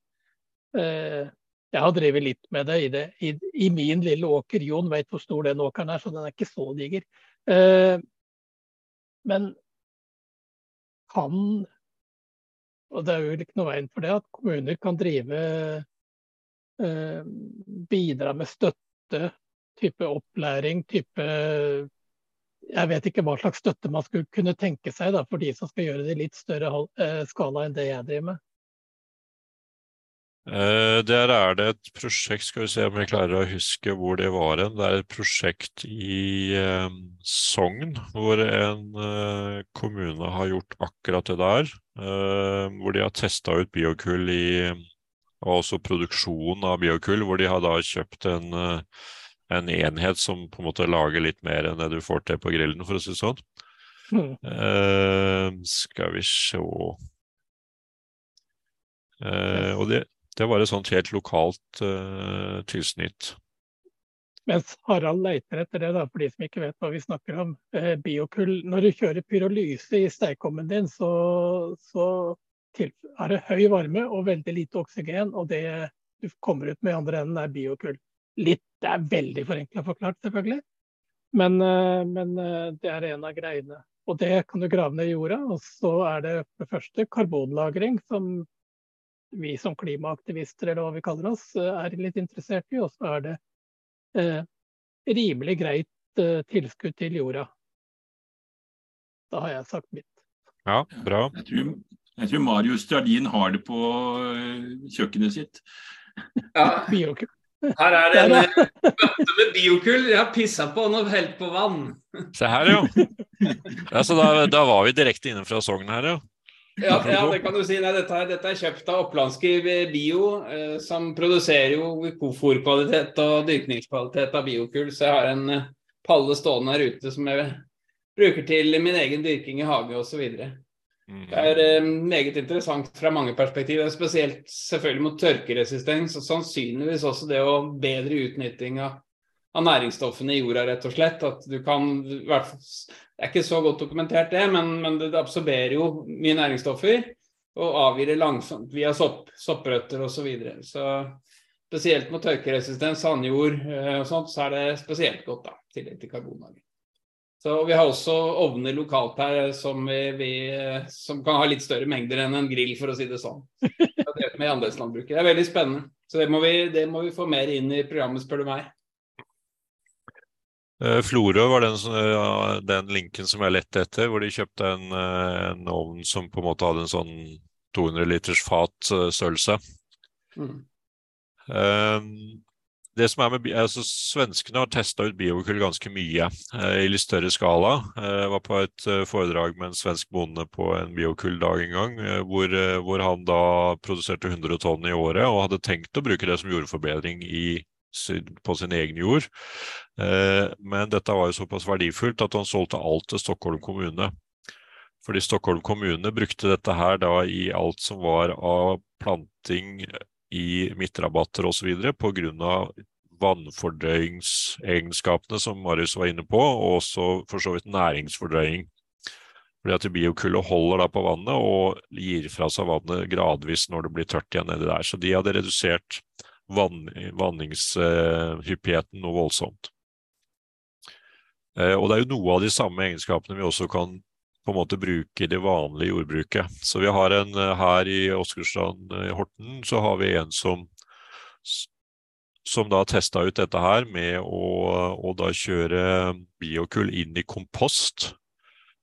Eh, jeg har drevet litt med det i, det i, i min lille åker. Jon vet hvor stor den åkeren er, så den er ikke så diger. Men kan Og det er jo ikke noe veien for det at kommuner kan drive Bidra med støtte, type opplæring, type Jeg vet ikke hva slags støtte man skulle kunne tenke seg da, for de som skal gjøre det i litt større eh, skala enn det jeg driver med. Eh, Der er det et prosjekt, skal vi se om jeg klarer å huske hvor det var hen. Det er et prosjekt i eh, Sogn hvor en kommune har gjort akkurat det der. Hvor de har testa ut biokull i og også produksjon av biokull, hvor de har da kjøpt en, en enhet som på en måte lager litt mer enn det du får til på grillen, for å si det sånn. Mm. Uh, skal vi se uh, Og det, det var et sånt helt lokalt uh, tilsnitt. Mens Harald leiter etter det, da, for de som ikke vet hva vi snakker om. Biokull. Når du kjører pyrolyse i stekeovnen din, så, så til, er det høy varme og veldig lite oksygen. Og det du kommer ut med i andre enden, er biokull. Litt, Det er veldig forenkla forklart, selvfølgelig. Men, eh, men eh, det er en av greiene. Og det kan du grave ned i jorda. Og så er det for det første karbonlagring, som vi som klimaaktivister eller hva vi kaller oss, eh, er litt interessert i. Og så er det eh, rimelig greit eh, tilskudd til jorda. Da har jeg sagt mitt. Ja, bra. Jeg tror, jeg tror Marius Stradin har det på kjøkkenet sitt. Ja. Her er det en eh, bøtte med biokull. Jeg har pissa på den og helt på vann. Se her, jo. ja så da, da var vi direkte inne fra Sogn her, ja. Ja, ja, det kan du si. Nei, dette, dette er kjøpt av Opplandske Bio, eh, som produserer jo fôrkvalitet og dyrkningskvalitet av biokull. Så jeg har en eh, palle stående her ute som jeg bruker til min egen dyrking i hage osv. Mm. Det er eh, meget interessant fra mange perspektiver, spesielt selvfølgelig mot tørkeresistens, og sannsynligvis også det å bedre utnytting av, av næringsstoffene i jorda, rett og slett. At du kan, Det er ikke så godt dokumentert, det, men, men det absorberer jo mye næringsstoffer og avgir det langsomt via sopp, sopprøtter osv. Så, videre. så spesielt mot tørkeresistens, sandjord eh, og sånt, så er det spesielt godt, da, i tillegg til karbonlagring. Så Vi har også ovner lokalt her som, vi, vi, som kan ha litt større mengder enn en grill, for å si det sånn. Det er. Det er veldig spennende. Så det må, vi, det må vi få mer inn i programmet, spør du meg. Eh, Florø var den, den linken som jeg lette etter, hvor de kjøpte en, eh, en ovn som på en måte hadde en sånn 200 liters fat eh, størrelse. Mm. Eh, Det som er med, altså Svenskene har testa ut biokull ganske mye eh, i litt større skala. Eh, Jeg var på et eh, foredrag med en svensk bonde på en biokulldag en gang, hvor, hvor han da produserte 100 tonn i året og hadde tenkt å bruke det som jordforbedring i, på sin egen jord. Men dette var jo såpass verdifullt at han solgte alt til Stockholm kommune. Fordi Stockholm kommune brukte dette her da i alt som var av planting i midtrabatter osv. pga. vannfordrøyingsegenskapene som Marius var inne på, og også for så vidt næringsfordrøying. Fordi at biokullet holder da på vannet og gir fra seg vannet gradvis når det blir tørt igjen nedi der. Så de hadde redusert vann, vanningshyppigheten noe voldsomt. Eh, Og det er jo noe av de samme egenskapene vi også kan på en måte bruke det vanlige jordbruket. Så vi har en eh, her i Åsgårdstrand i Horten, så har vi en som som da testa ut dette her med å, å da kjøre biokull inn i kompost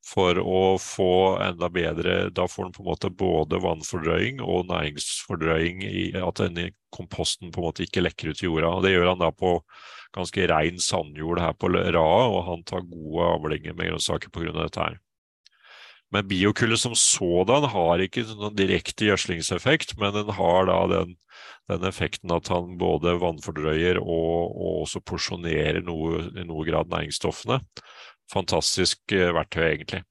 for å få enda bedre Da får den på en måte både vannfordrøying og næringsfordrøying i at denne komposten på en måte ikke lekker ut i jorda. Og Det gjør han da på ganske rein sandjord her på Raa, og han tar gode avlinger med grønnsaker pga. dette her. Men biokullet som sådan har ikke noen direkte gjødslingseffekt, men den har da den, den effekten at han både vannfordrøyer og, og også porsjonerer noe, i noe grad næringsstoffene fantastisk eh, verktøy, egentlig.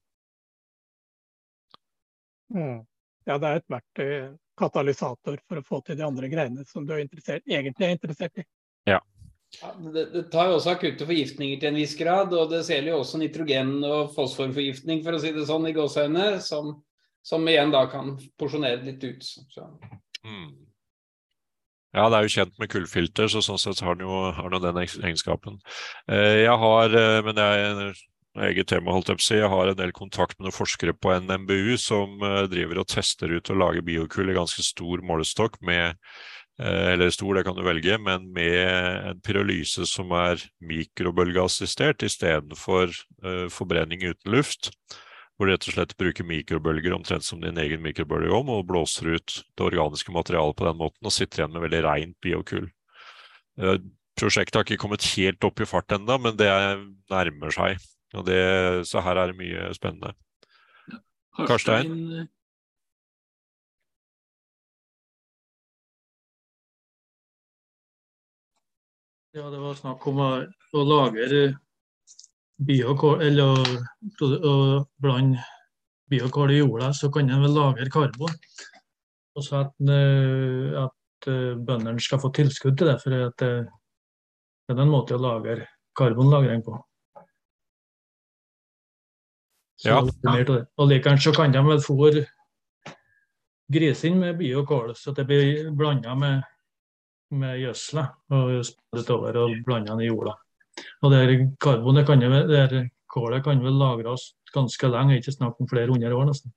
Mm. Ja, det er et verktøy, katalysator, for å få til de andre greiene som du er egentlig er interessert i. Ja. Ja, det, det, tar jo også akutte forgiftninger til en viss grad, og det ser jo også nitrogen- og fosforforgiftning, for å si det sånn, i gåseøynene, som, som igjen da kan porsjonere litt ut. Mm. Ja, det er jo kjent med kullfilter, så sånn sett har den jo, har den, den egenskapen. Eh, jeg har, eh, men det er eget tema, holdt jeg på å si. Jeg har en del kontakt med noen forskere på NMBU som eh, driver og tester ut og lager biokull i ganske stor målestokk med eller stor, det kan du velge, men med en pyrolyse som er mikrobølgeassistert istedenfor uh, forbrenning uten luft hvor du rett og slett bruker mikrobølger omtrent som din egen mikrobølgeovn, og blåser ut det organiske materialet på den måten og sitter igjen med veldig rent biokull. Eh, prosjektet har ikke kommet helt opp i fart ennå, men det nærmer seg. Det, så her er det mye spennende. Karstein? Ja, det var snakk om å, å lagre biokål, eller å, å blande biokål i jorda, så kan en vel lagre karbon. Og så at, eh, at eh, bøndene skal få tilskudd til det, for det, det er en måte å lagre karbonlagring på. Så ja. Og likeens så kan de vel fôre grisene med biokål, så det blir blanda med, med gjødsla og spredt over og blanda i jorda. Og det karbonet kan jo, det kålet kan vel lagres ganske lenge, ikke snakk om flere hundre år nesten.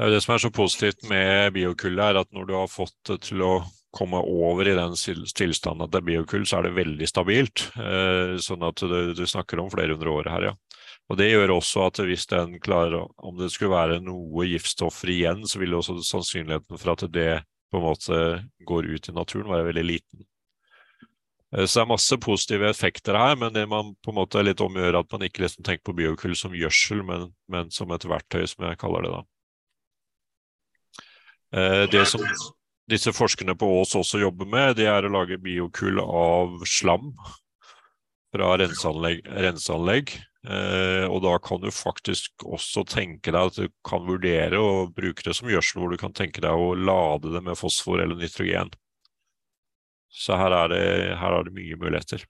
Det er det som er så positivt med biokullet, er at når du har fått det til å komme over i den tilstanden at det er biokull, så er det veldig stabilt. Eh, sånn at du, du, snakker om flere hundre år her, ja. Og Det gjør også at hvis den klarer, om det skulle være noe giftstoffer igjen, så vil også sannsynligheten for at det på en måte går ut i naturen være veldig liten. Eh, så det er masse positive effekter her, men det man på en måte er litt om å gjøre at man ikke liksom tenker på biokull som gjødsel, men, men, som et verktøy, som jeg kaller det da. Eh, det som disse forskerne på Ås også jobber med, det er å lage biokull av slam fra renseanlegg. renseanlegg. Eh, og da kan du faktisk også tenke deg at du kan vurdere å bruke det som gjødsel, hvor du kan tenke deg å lade det med fosfor eller nitrogen. Så her er det, her er det mye muligheter.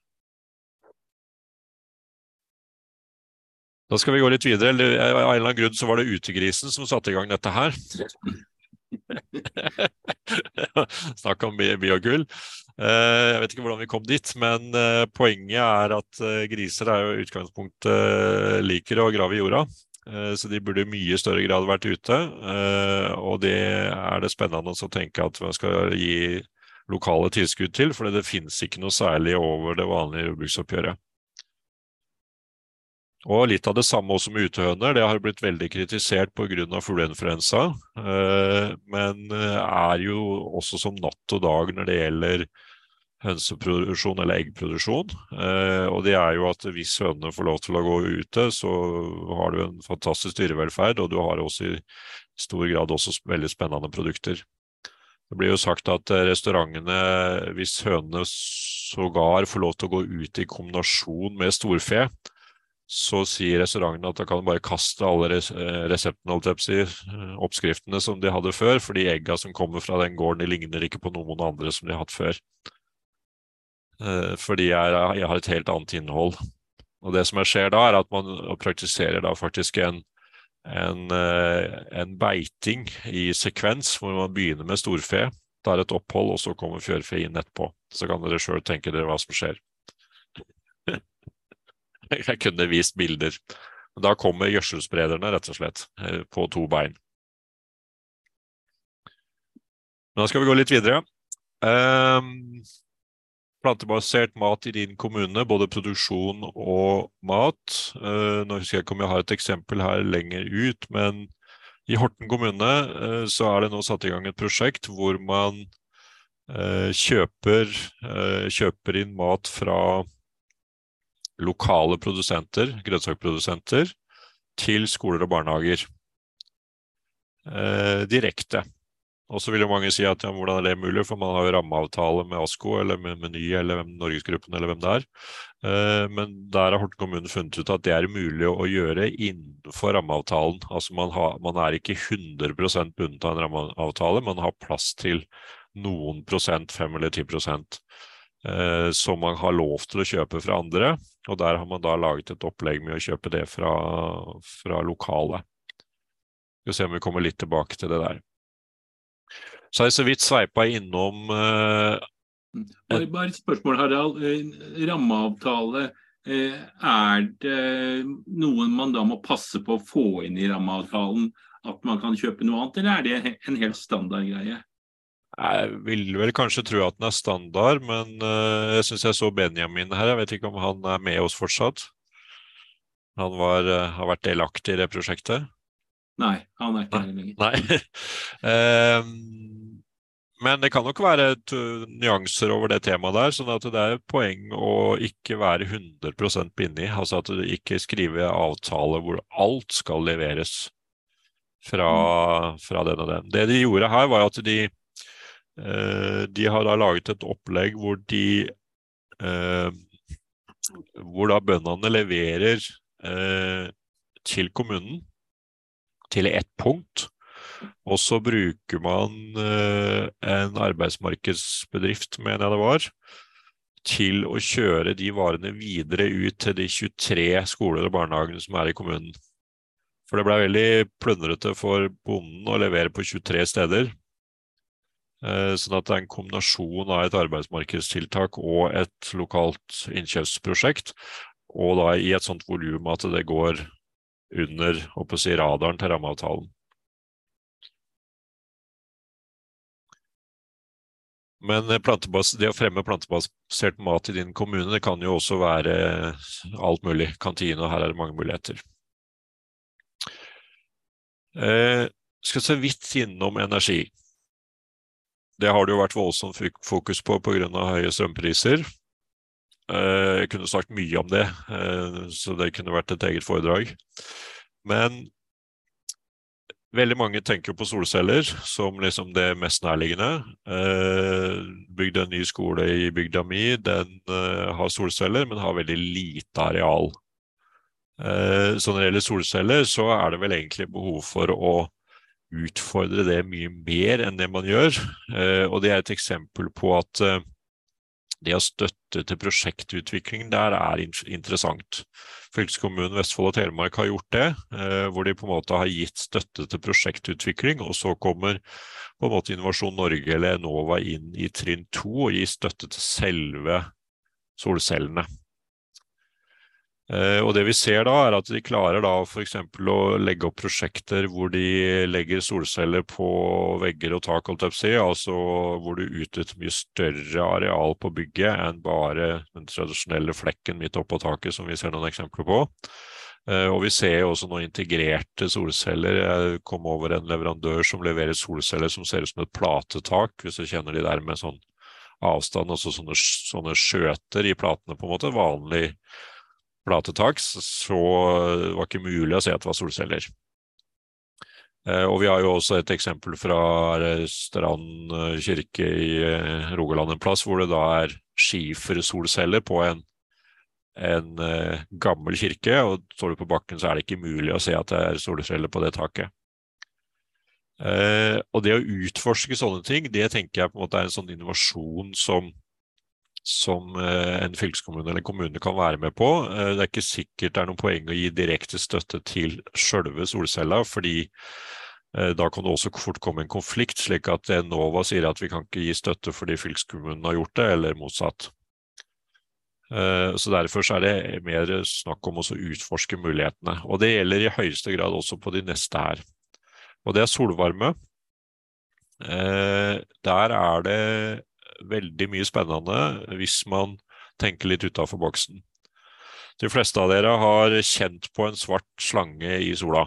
Da skal vi gå litt videre. Eller, Av en eller annen grunn så var det utegrisen som satte i gang dette her. Snakk om biogull. Eh, jeg vet ikke hvordan vi kom dit, men eh, poenget er at eh, griser er jo i utgangspunktet liker å grave i jorda. Så de burde i mye større grad vært ute. Og det er det spennende å tenke at man skal gi lokale tilskudd til, for det finnes ikke noe særlig over det vanlige jordbruksoppgjøret. Og litt av det samme også med utehøner. Det har blitt veldig kritisert pga. fugleinfluensa, eh, men eh, er jo også som natt og dag når det gjelder hønseproduksjon eller eggproduksjon. Eh, og det er jo at hvis hønene får lov til å gå ute, så har du en fantastisk dyrevelferd, og du har også i stor grad også veldig spennende produkter. Det blir jo sagt at restaurantene, hvis hønene sågar får lov til å gå ut i kombinasjon med storfe, så sier restauranten at da kan de bare kaste alle res reseptene, si, eh, oppskriftene som de hadde før, fordi egga som kommer fra den gården, de ligner ikke på noen andre som de har hatt før. For de er, har et helt annet innhold. Og det som skjer da, er at man praktiserer da faktisk en en, eh, en, beiting i sekvens, hvor man begynner med storfe, tar et opphold, og så kommer fjørfe inn etterpå. Så kan dere sjøl tenke dere hva som skjer. Jeg kunne vist bilder. Da kommer gjødselsprederne, rett og slett, eh, på to bein. Men da skal vi gå litt videre. Um, plantebasert mat i din kommune, både produksjon og mat. Uh, nå husker jeg ikke om jeg har et eksempel her lenger ut, men i Horten kommune uh, så er det nå satt i gang et prosjekt hvor man uh, kjøper, kjøper, inn mat fra lokale produsenter, grønnsakprodusenter, til skoler og barnehager. direkte. Og så vil jo mange si at ja, hvordan er det mulig, for man har jo rammeavtale med ASKO eller med Meny eller Norgesgruppen eller hvem det er. Eh, men der har Horten kommune funnet ut at det er mulig å gjøre innenfor rammeavtalen. Altså man, har, man er ikke 100% bundet av en rammeavtale, man har plass til noen prosent, 5 eller 10 eh, som man har lov til å kjøpe fra andre. Og der har man da laget et opplegg med å kjøpe det fra, fra lokale. Vi skal se om vi kommer litt tilbake til det der. Så har jeg så vidt sveipa innom eh, bare, bare et spørsmål, Harald. Eh, rammeavtale. Eh, er det noen man da må passe på å få inn i rammeavtalen? At man kan kjøpe noe annet, eller er det en helt standard greie? Jeg vil vel kanskje tro at den er standard, men uh, jeg syns jeg så Benjamin her. Jeg vet ikke om han er med oss fortsatt? Han var, uh, har vært delaktig i det prosjektet? Nei, han er ikke her lenger. Nei. uh, Men det kan nok være nyanser over det temaet der, sånn at det er et poeng å ikke være 100 bindig. Altså at du ikke skriver avtale hvor alt skal leveres fra, fra den og den. Det de gjorde her, var at de, eh, de har da laget et opplegg hvor de eh, Hvor da bøndene leverer eh, til kommunen til ett punkt og så bruker man eh, en arbeidsmarkedsbedrift, mener jeg det var, til å kjøre de varene videre ut til de 23 skoler og barnehagene som er i kommunen. For det blei veldig plundrete for bonden å levere på 23 steder. Eh, sånn at det er en kombinasjon av et arbeidsmarkedstiltak og et lokalt innkjøpsprosjekt. Og da i et sånt volum at det går under si, radaren til rammeavtalen. Men det å fremme plantebasert mat i din kommune, det kan jo også være alt mulig. Kantine, og her er det mange muligheter. Eh, skal se vidt innom energi. Det har det jo vært voldsomt fokus på pga. høye strømpriser. Eh, jeg kunne sagt mye om det, eh, så det kunne vært et eget foredrag. Men Veldig mange tenker på solceller som liksom det mest nærliggende. Bygd en ny skole i bygda mi. Den eh, har solceller, men har veldig lite areal. Eh, så når det gjelder solceller, så er det vel egentlig behov for å utfordre det mye mer enn det man gjør. Eh, og det er et eksempel på at eh, det å støtte til prosjektutvikling der er interessant. Fylkeskommunen Vestfold og Telemark har gjort det, eh, hvor de på en måte har gitt støtte til prosjektutvikling. Og så kommer på en måte Innovasjon Norge eller Enova inn i trinn to og gir støtte til selve solcellene. Eh, og det vi ser da, er at de klarer da f.eks. å legge opp prosjekter hvor de legger solceller på vegger og tak, altså hvor du utnytter mye større areal på bygget enn bare den tradisjonelle flekken midt oppå taket, som vi ser noen eksempler på. Eh, og vi ser jo også noen integrerte solceller. Jeg kom over en leverandør som leverer solceller som ser ut som et platetak, hvis du kjenner de der med sånn avstand, altså sånne, sånne skjøter i platene, på en måte. Vanlig platetak, så det var ikke mulig å se at det var solceller. Eh, og vi har jo også et eksempel fra Strand eh, kirke i eh, Rogaland en plass, hvor det da er skifersolceller på en, en gammel kirke. Og står du på bakken, så er det ikke mulig å se at det er solceller på det taket. og det å utforske sånne ting, det tenker jeg på en måte er en sånn innovasjon som som eh, en fylkeskommune eller en kommune kan være med på. Eh, det er ikke sikkert det er noen poeng å gi direkte støtte til sjølve solcella, fordi eh, da kan det også fort komme en konflikt, slik at Enova sier at vi kan ikke gi støtte fordi fylkeskommunen har gjort det, eller motsatt. Så Derfor er det mer snakk om å utforske mulighetene. Og Det gjelder i høyeste grad også på de neste her. Og Det er solvarme. Der er det veldig mye spennende hvis man tenker litt utafor boksen. De fleste av dere har kjent på en svart slange i sola.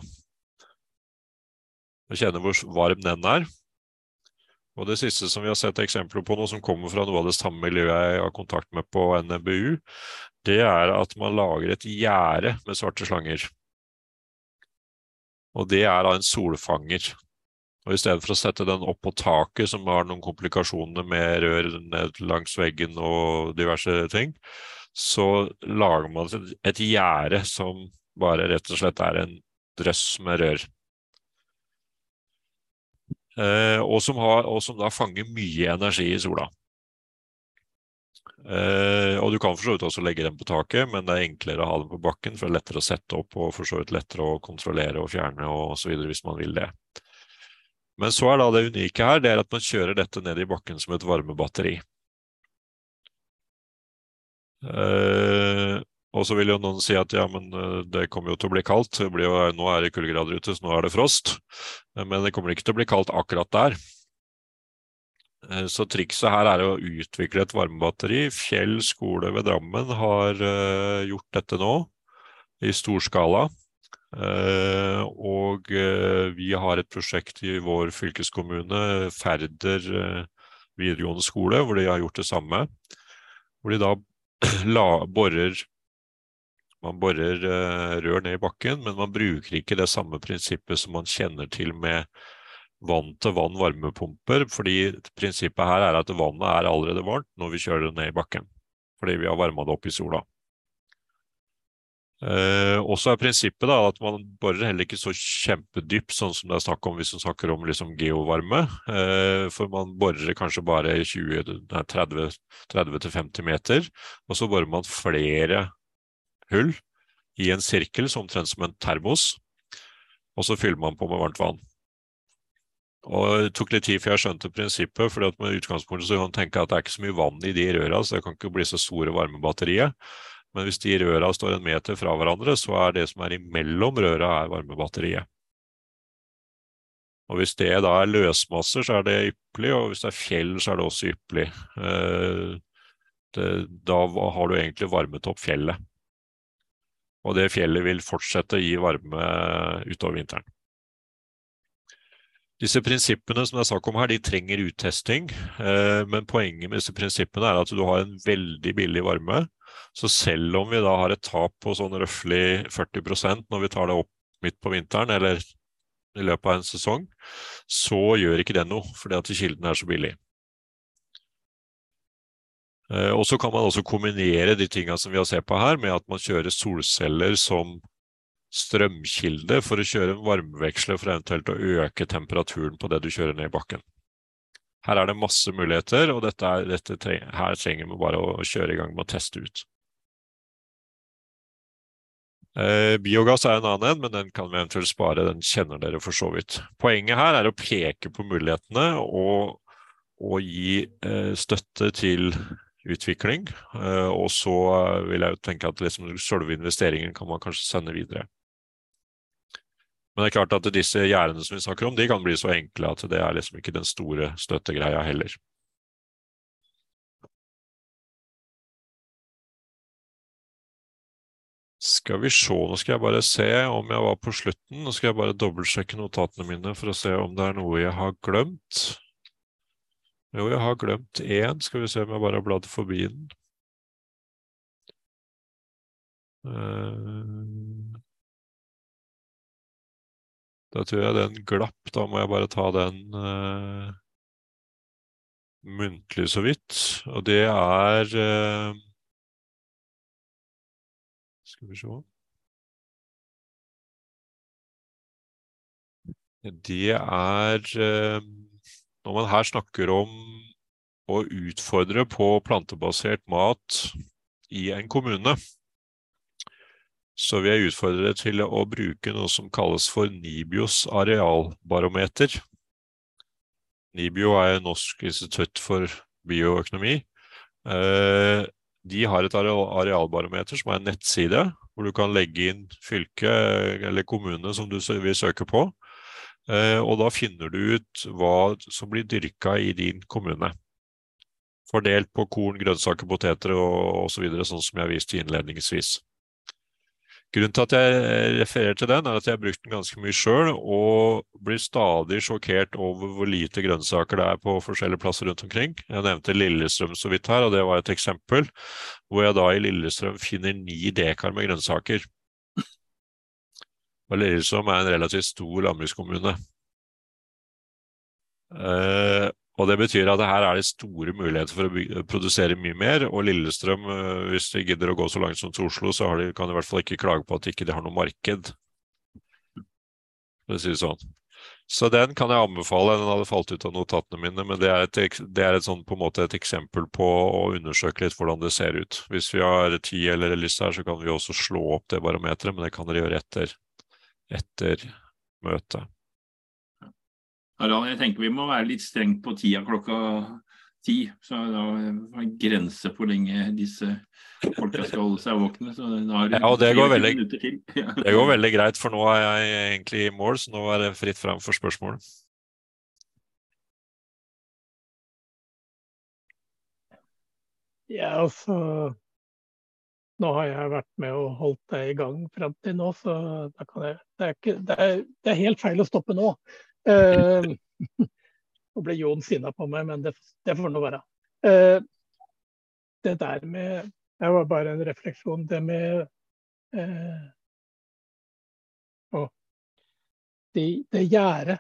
Og kjenner hvor varm den er. Og Det siste som vi har sett eksempler på nå, som kommer fra noe av det samme miljøet jeg har kontakt med på NBU, det er at man lager et gjerde med svarte slanger. Og det er da en solfanger. Og I stedet for å sette den opp på taket, som har noen komplikasjoner med rør ned langs veggen og diverse ting, så lager man et gjerde som bare rett og slett er en drøss med rør. Eh, og, som har, og, som da fanger mye energi i sola. Eh, og du kan for så vidt også legge den på taket, men det er enklere å ha den på bakken, for det er lettere å sette opp og for så vidt lettere å kontrollere og fjerne og så videre hvis man vil det. Men så er da det unike her, det er at man kjører dette ned i bakken som et varmebatteri. Eh, og så vil jo noen si at ja, men eh, det kommer jo til å bli kaldt. Jo, nå er det kuldegrader ute, så nå er det frost. Men det kommer ikke til å bli kaldt akkurat der. Eh, så trikset her er å utvikle et varmebatteri. Fjell skole ved Drammen har gjort dette nå, i stor skala. Eh, og eh, vi har et prosjekt i vår fylkeskommune, Færder eh, videregående skole, hvor de har gjort det samme. Hvor de da la, borer man borer rør ned i bakken, men man bruker ikke det samme prinsippet som man kjenner til med vann-til-vann varmepumper, fordi prinsippet her er at vannet er allerede varmt når vi kjører det ned i bakken. Fordi vi har varma det opp i sola. Eh, også er prinsippet da, at man borer heller ikke så kjempedypt, sånn som det er snakk om hvis man snakker om liksom, geovarme. Eh, for man borer kanskje bare 30-50 meter, og så borer man flere hull i en sirkel, som omtrent som en termos, og så fyller man på med varmt vann. Og Det tok litt tid før jeg skjønte prinsippet, for med utgangspunktet så kan man tenke at det er ikke så mye vann i de røra, så det kan ikke bli så store varmebatteriet. Men hvis de røra står en meter fra hverandre, så er det som er imellom røra, er varmebatteriet. Og Hvis det da er løsmasser, så er det ypperlig, og hvis det er fjell, så er det også ypperlig. Eh, da har du egentlig varmet opp fjellet. Og det fjellet vil fortsette å gi varme utover vinteren. Disse prinsippene som det er snakk om her, de trenger uttesting. Eh, men poenget med disse prinsippene er at du har en veldig billig varme så selv om vi da har et tap på sånn røftlig 40% når vi tar det opp midt på vinteren eller i løpet av en sesong, så gjør ikke det noe, fordi at kilden er så billig. Eh, og så kan man også kombinere de tingene som vi har sett på her, med at man kjører solceller som strømkilde for å kjøre en varmeveksler for eventuelt å øke temperaturen på det du kjører ned i bakken. Her er det masse muligheter, og dette er, dette, her trenger vi bare å kjøre i gang med å teste ut. Eh, biogass er en annen en, men den kan vi eventuelt spare. Den kjenner dere for så vidt. Poenget her er å peke på mulighetene og, og gi eh, støtte til utvikling. Eh, og så vil jeg jo tenke at liksom, selve investeringen kan man kanskje sende videre. Men det er klart at disse gjerdene som vi snakker om, de kan bli så enkle at det er liksom ikke den store støttegreia heller. Skal vi se, nå skal jeg bare se om jeg var på slutten. Nå skal jeg bare dobbeltsjekke notatene mine for å se om det er noe jeg har glemt. Jo, jeg har glemt én. Skal vi se om jeg bare har bladd forbi den. Uh, da tror jeg den glapp. Da må jeg bare ta den uh, muntlig så vidt. Og det er uh, skal vi se Det er uh, Når man her snakker om å utfordre på plantebasert mat i en kommune, så vil jeg utfordre til å bruke noe som kalles for Nibios arealbarometer. Nibio er Norsk institutt for bioøkonomi. Eh, de har et arealbarometer som er en nettside, hvor du kan legge inn fylke eller kommune som du vil søke på. Eh, og da finner du ut hva som blir dyrka i din kommune. Fordelt på korn, grønnsaker, poteter og osv., så videre, sånn som jeg viste innledningsvis. Grunnen til at jeg refererer til den, er at jeg har brukt den ganske mye sjøl, og blir stadig sjokkert over hvor lite grønnsaker det er på forskjellige plasser rundt omkring. Jeg nevnte Lillestrøm så vidt her, og det var et eksempel hvor jeg da i Lillestrøm finner ni dekar med grønnsaker. Og Lillestrøm er en relativt stor landbrukskommune. Eh, og Det betyr at her er det store muligheter for å produsere mye mer. Og Lillestrøm, eh, hvis de gidder å gå så langt som til Oslo, så de, kan de i hvert fall ikke klage på at de ikke har noe marked. For å si det sånn. Så den kan jeg anbefale. Den hadde falt ut av notatene mine, men det er, et, det er et, sånt, på en måte et eksempel på å undersøke litt hvordan det ser ut. Hvis vi har tid eller lyst her, så kan vi også slå opp det barometeret, men det kan dere gjøre etter, etter møtet. Harald, jeg tenker vi må være litt strengt på tida klokka ti. Så da er det grense for lenge disse folka skal holde seg våkne. Så da ja, og det går, veldig, det går veldig greit, for nå er jeg egentlig i mål, så nå er det fritt fram for spørsmål. Ja, altså Nå har jeg vært med og holdt det i gang fram til nå, så da kan jeg, det, er ikke, det, er, det er helt feil å stoppe nå. Uh, nå ble Jon sinna på meg, men det, det får nå være. Uh, det der med Det var bare en refleksjon. Det med uh, oh, det, det gjerdet.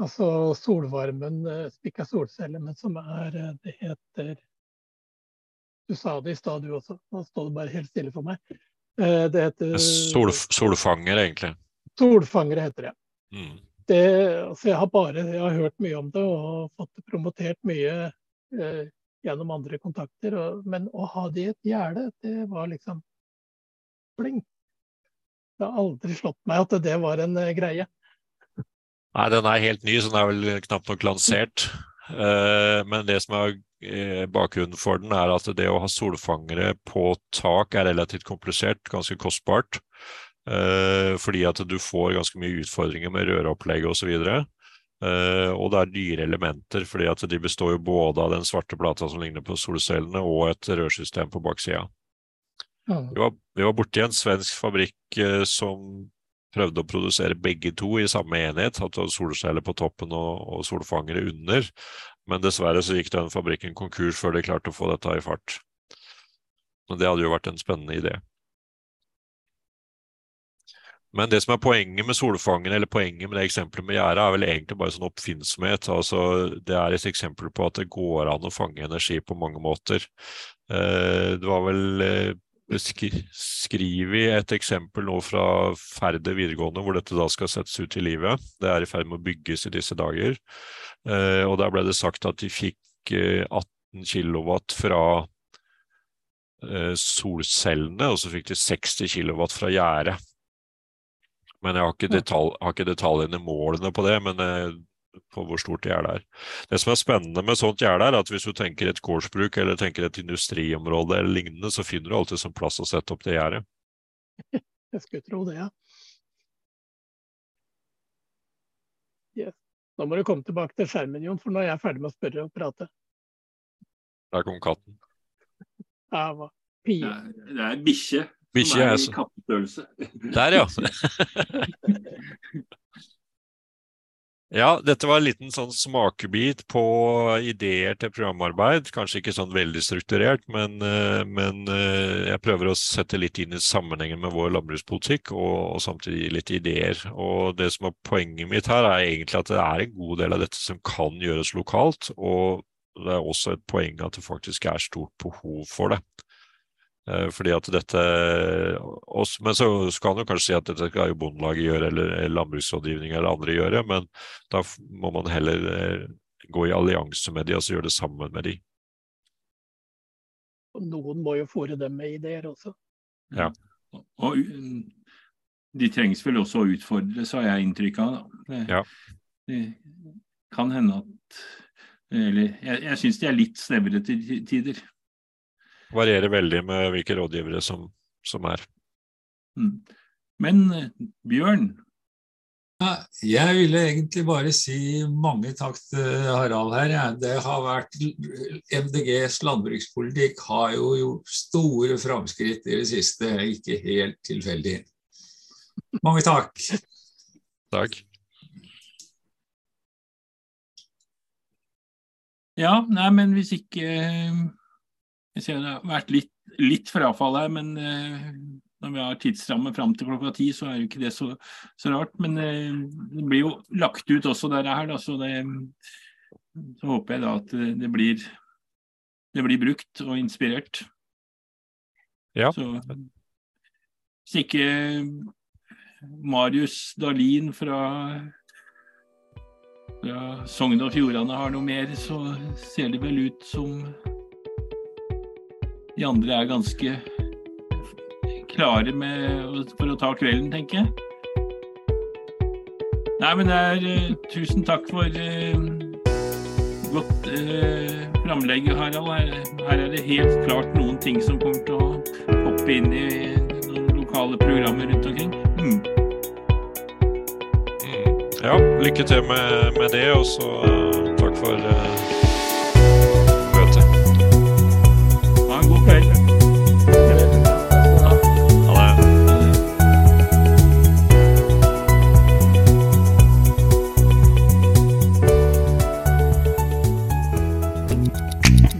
Altså solvarmen, spikka solceller, men som er Det heter Du sa det i stad, du også. Nå står det bare helt stille for meg. Det heter Sol, Solfanger, egentlig. Solfangere heter det. Mm. Det, altså jeg, har bare, jeg har hørt mye om det og fått det promotert mye eh, gjennom andre kontakter. Og, men å ha det i et gjerde, det var liksom blink. Det har aldri slått meg at det var en eh, greie. Nei, den er helt ny, så den er vel knapt nok lansert. Eh, men det som er uh, bakgrunnen for den, er at det å ha solfangere på tak er relativt komplisert, ganske kostbart. Eh, fordi at du får ganske mye utfordringer med røropplegg osv. Uh, og det er dyre elementer, fordi at de består jo både av den svarte plata som ligner på solcellene, og et rørsystem på baksida. Mm. Vi, var, vi var borti en svensk fabrikk uh, som prøvde å produsere begge to i samme enhet. At solceller på toppen og, og, solfangere under. Men dessverre så gikk den fabrikken konkurs før de klarte å få dette i fart. Men det hadde jo vært en spennende idé. Men det som er poenget med solfangene, eller poenget med det eksempelet med gjerdet, er vel egentlig bare sånn oppfinnsomhet. Altså, det er et eksempel på at det går an å fange energi på mange måter. Eh, det var vel eh, beskrevet et eksempel nå fra Færder videregående, hvor dette da skal settes ut i livet. Det er i ferd med å bygges i disse dager. Eh, og der ble det sagt at de fikk 18 kW fra solcellene, og så fikk de 60 kW fra gjerdet. Men jeg har ikke, detalj, har ikke detaljene, målene på det, men eh, på hvor stort gjerde er. Det som er spennende med sånt gjerde, er at hvis du tenker et gårdsbruk eller tenker et industriområde eller lignende, så finner du alltid som plass å sette opp det gjerdet. Jeg skulle tro det, ja. Yes. Nå må du komme tilbake til skjermen, Jon, for nå er jeg ferdig med å spørre og prate. Der kom katten. Ja, hva? Det er bikkje. Bikkje er i kattestørrelse. Der, ja. ja, dette var en liten sånn smakebit på ideer til programarbeid. Kanskje ikke sånn veldig strukturert, men, eh, men eh, jeg prøver å sette litt inn i sammenhengen med vår landbrukspolitikk, og, og samtidig litt ideer. Og det som er poenget mitt her, er egentlig at det er en god del av dette som kan gjøres lokalt. og det er også et poeng at det faktisk er stort behov for det. Eh, fordi at dette også, Men så skal man jo kanskje si at dette skal jo Bondelaget gjøre, eller landbruksrådgivning eller andre gjøre, men da må man heller eh, gå i allianse med de, altså gjøre det sammen med de. Noen må jo fòre dem med ideer også. Ja. Og de trengs vel også å utfordres, har jeg inntrykk av. Det, ja. det kan hende at Eller jeg, jeg syns de er litt snevre til tider varierer veldig med hvilke rådgivere som, som er. Mm. Men Bjørn? Ja, jeg ville egentlig bare si mange takk til Harald her. Det har vært MDGs landbrukspolitikk har jo gjort store framskritt i det siste, ikke helt tilfeldig. Mange takk. Takk. Ja, nei, men hvis ikke jeg ser det har vært litt, litt frafall her, men uh, når vi har tidsramme fram til klokka ti, så er jo ikke det så, så rart. Men eh, det blir jo lagt ut også der her, da, så, det, så håper jeg da at det blir, det blir brukt og inspirert. Ja. Så, hvis ikke Marius Dahlin fra, fra Sogn og Fjordane har noe mer, så ser det vel ut som de andre er ganske klare med, for å ta kvelden, tenker jeg. Nei, men det er uh, Tusen takk for uh, godt uh, framlegg, Harald. Her, her, er det helt klart noen ting som kommer til å hoppe inn i noen lokale programmer rundt omkring. Mm. Mm. Ja, lykke til med, med det, og så takk for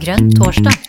Grønn torsdag.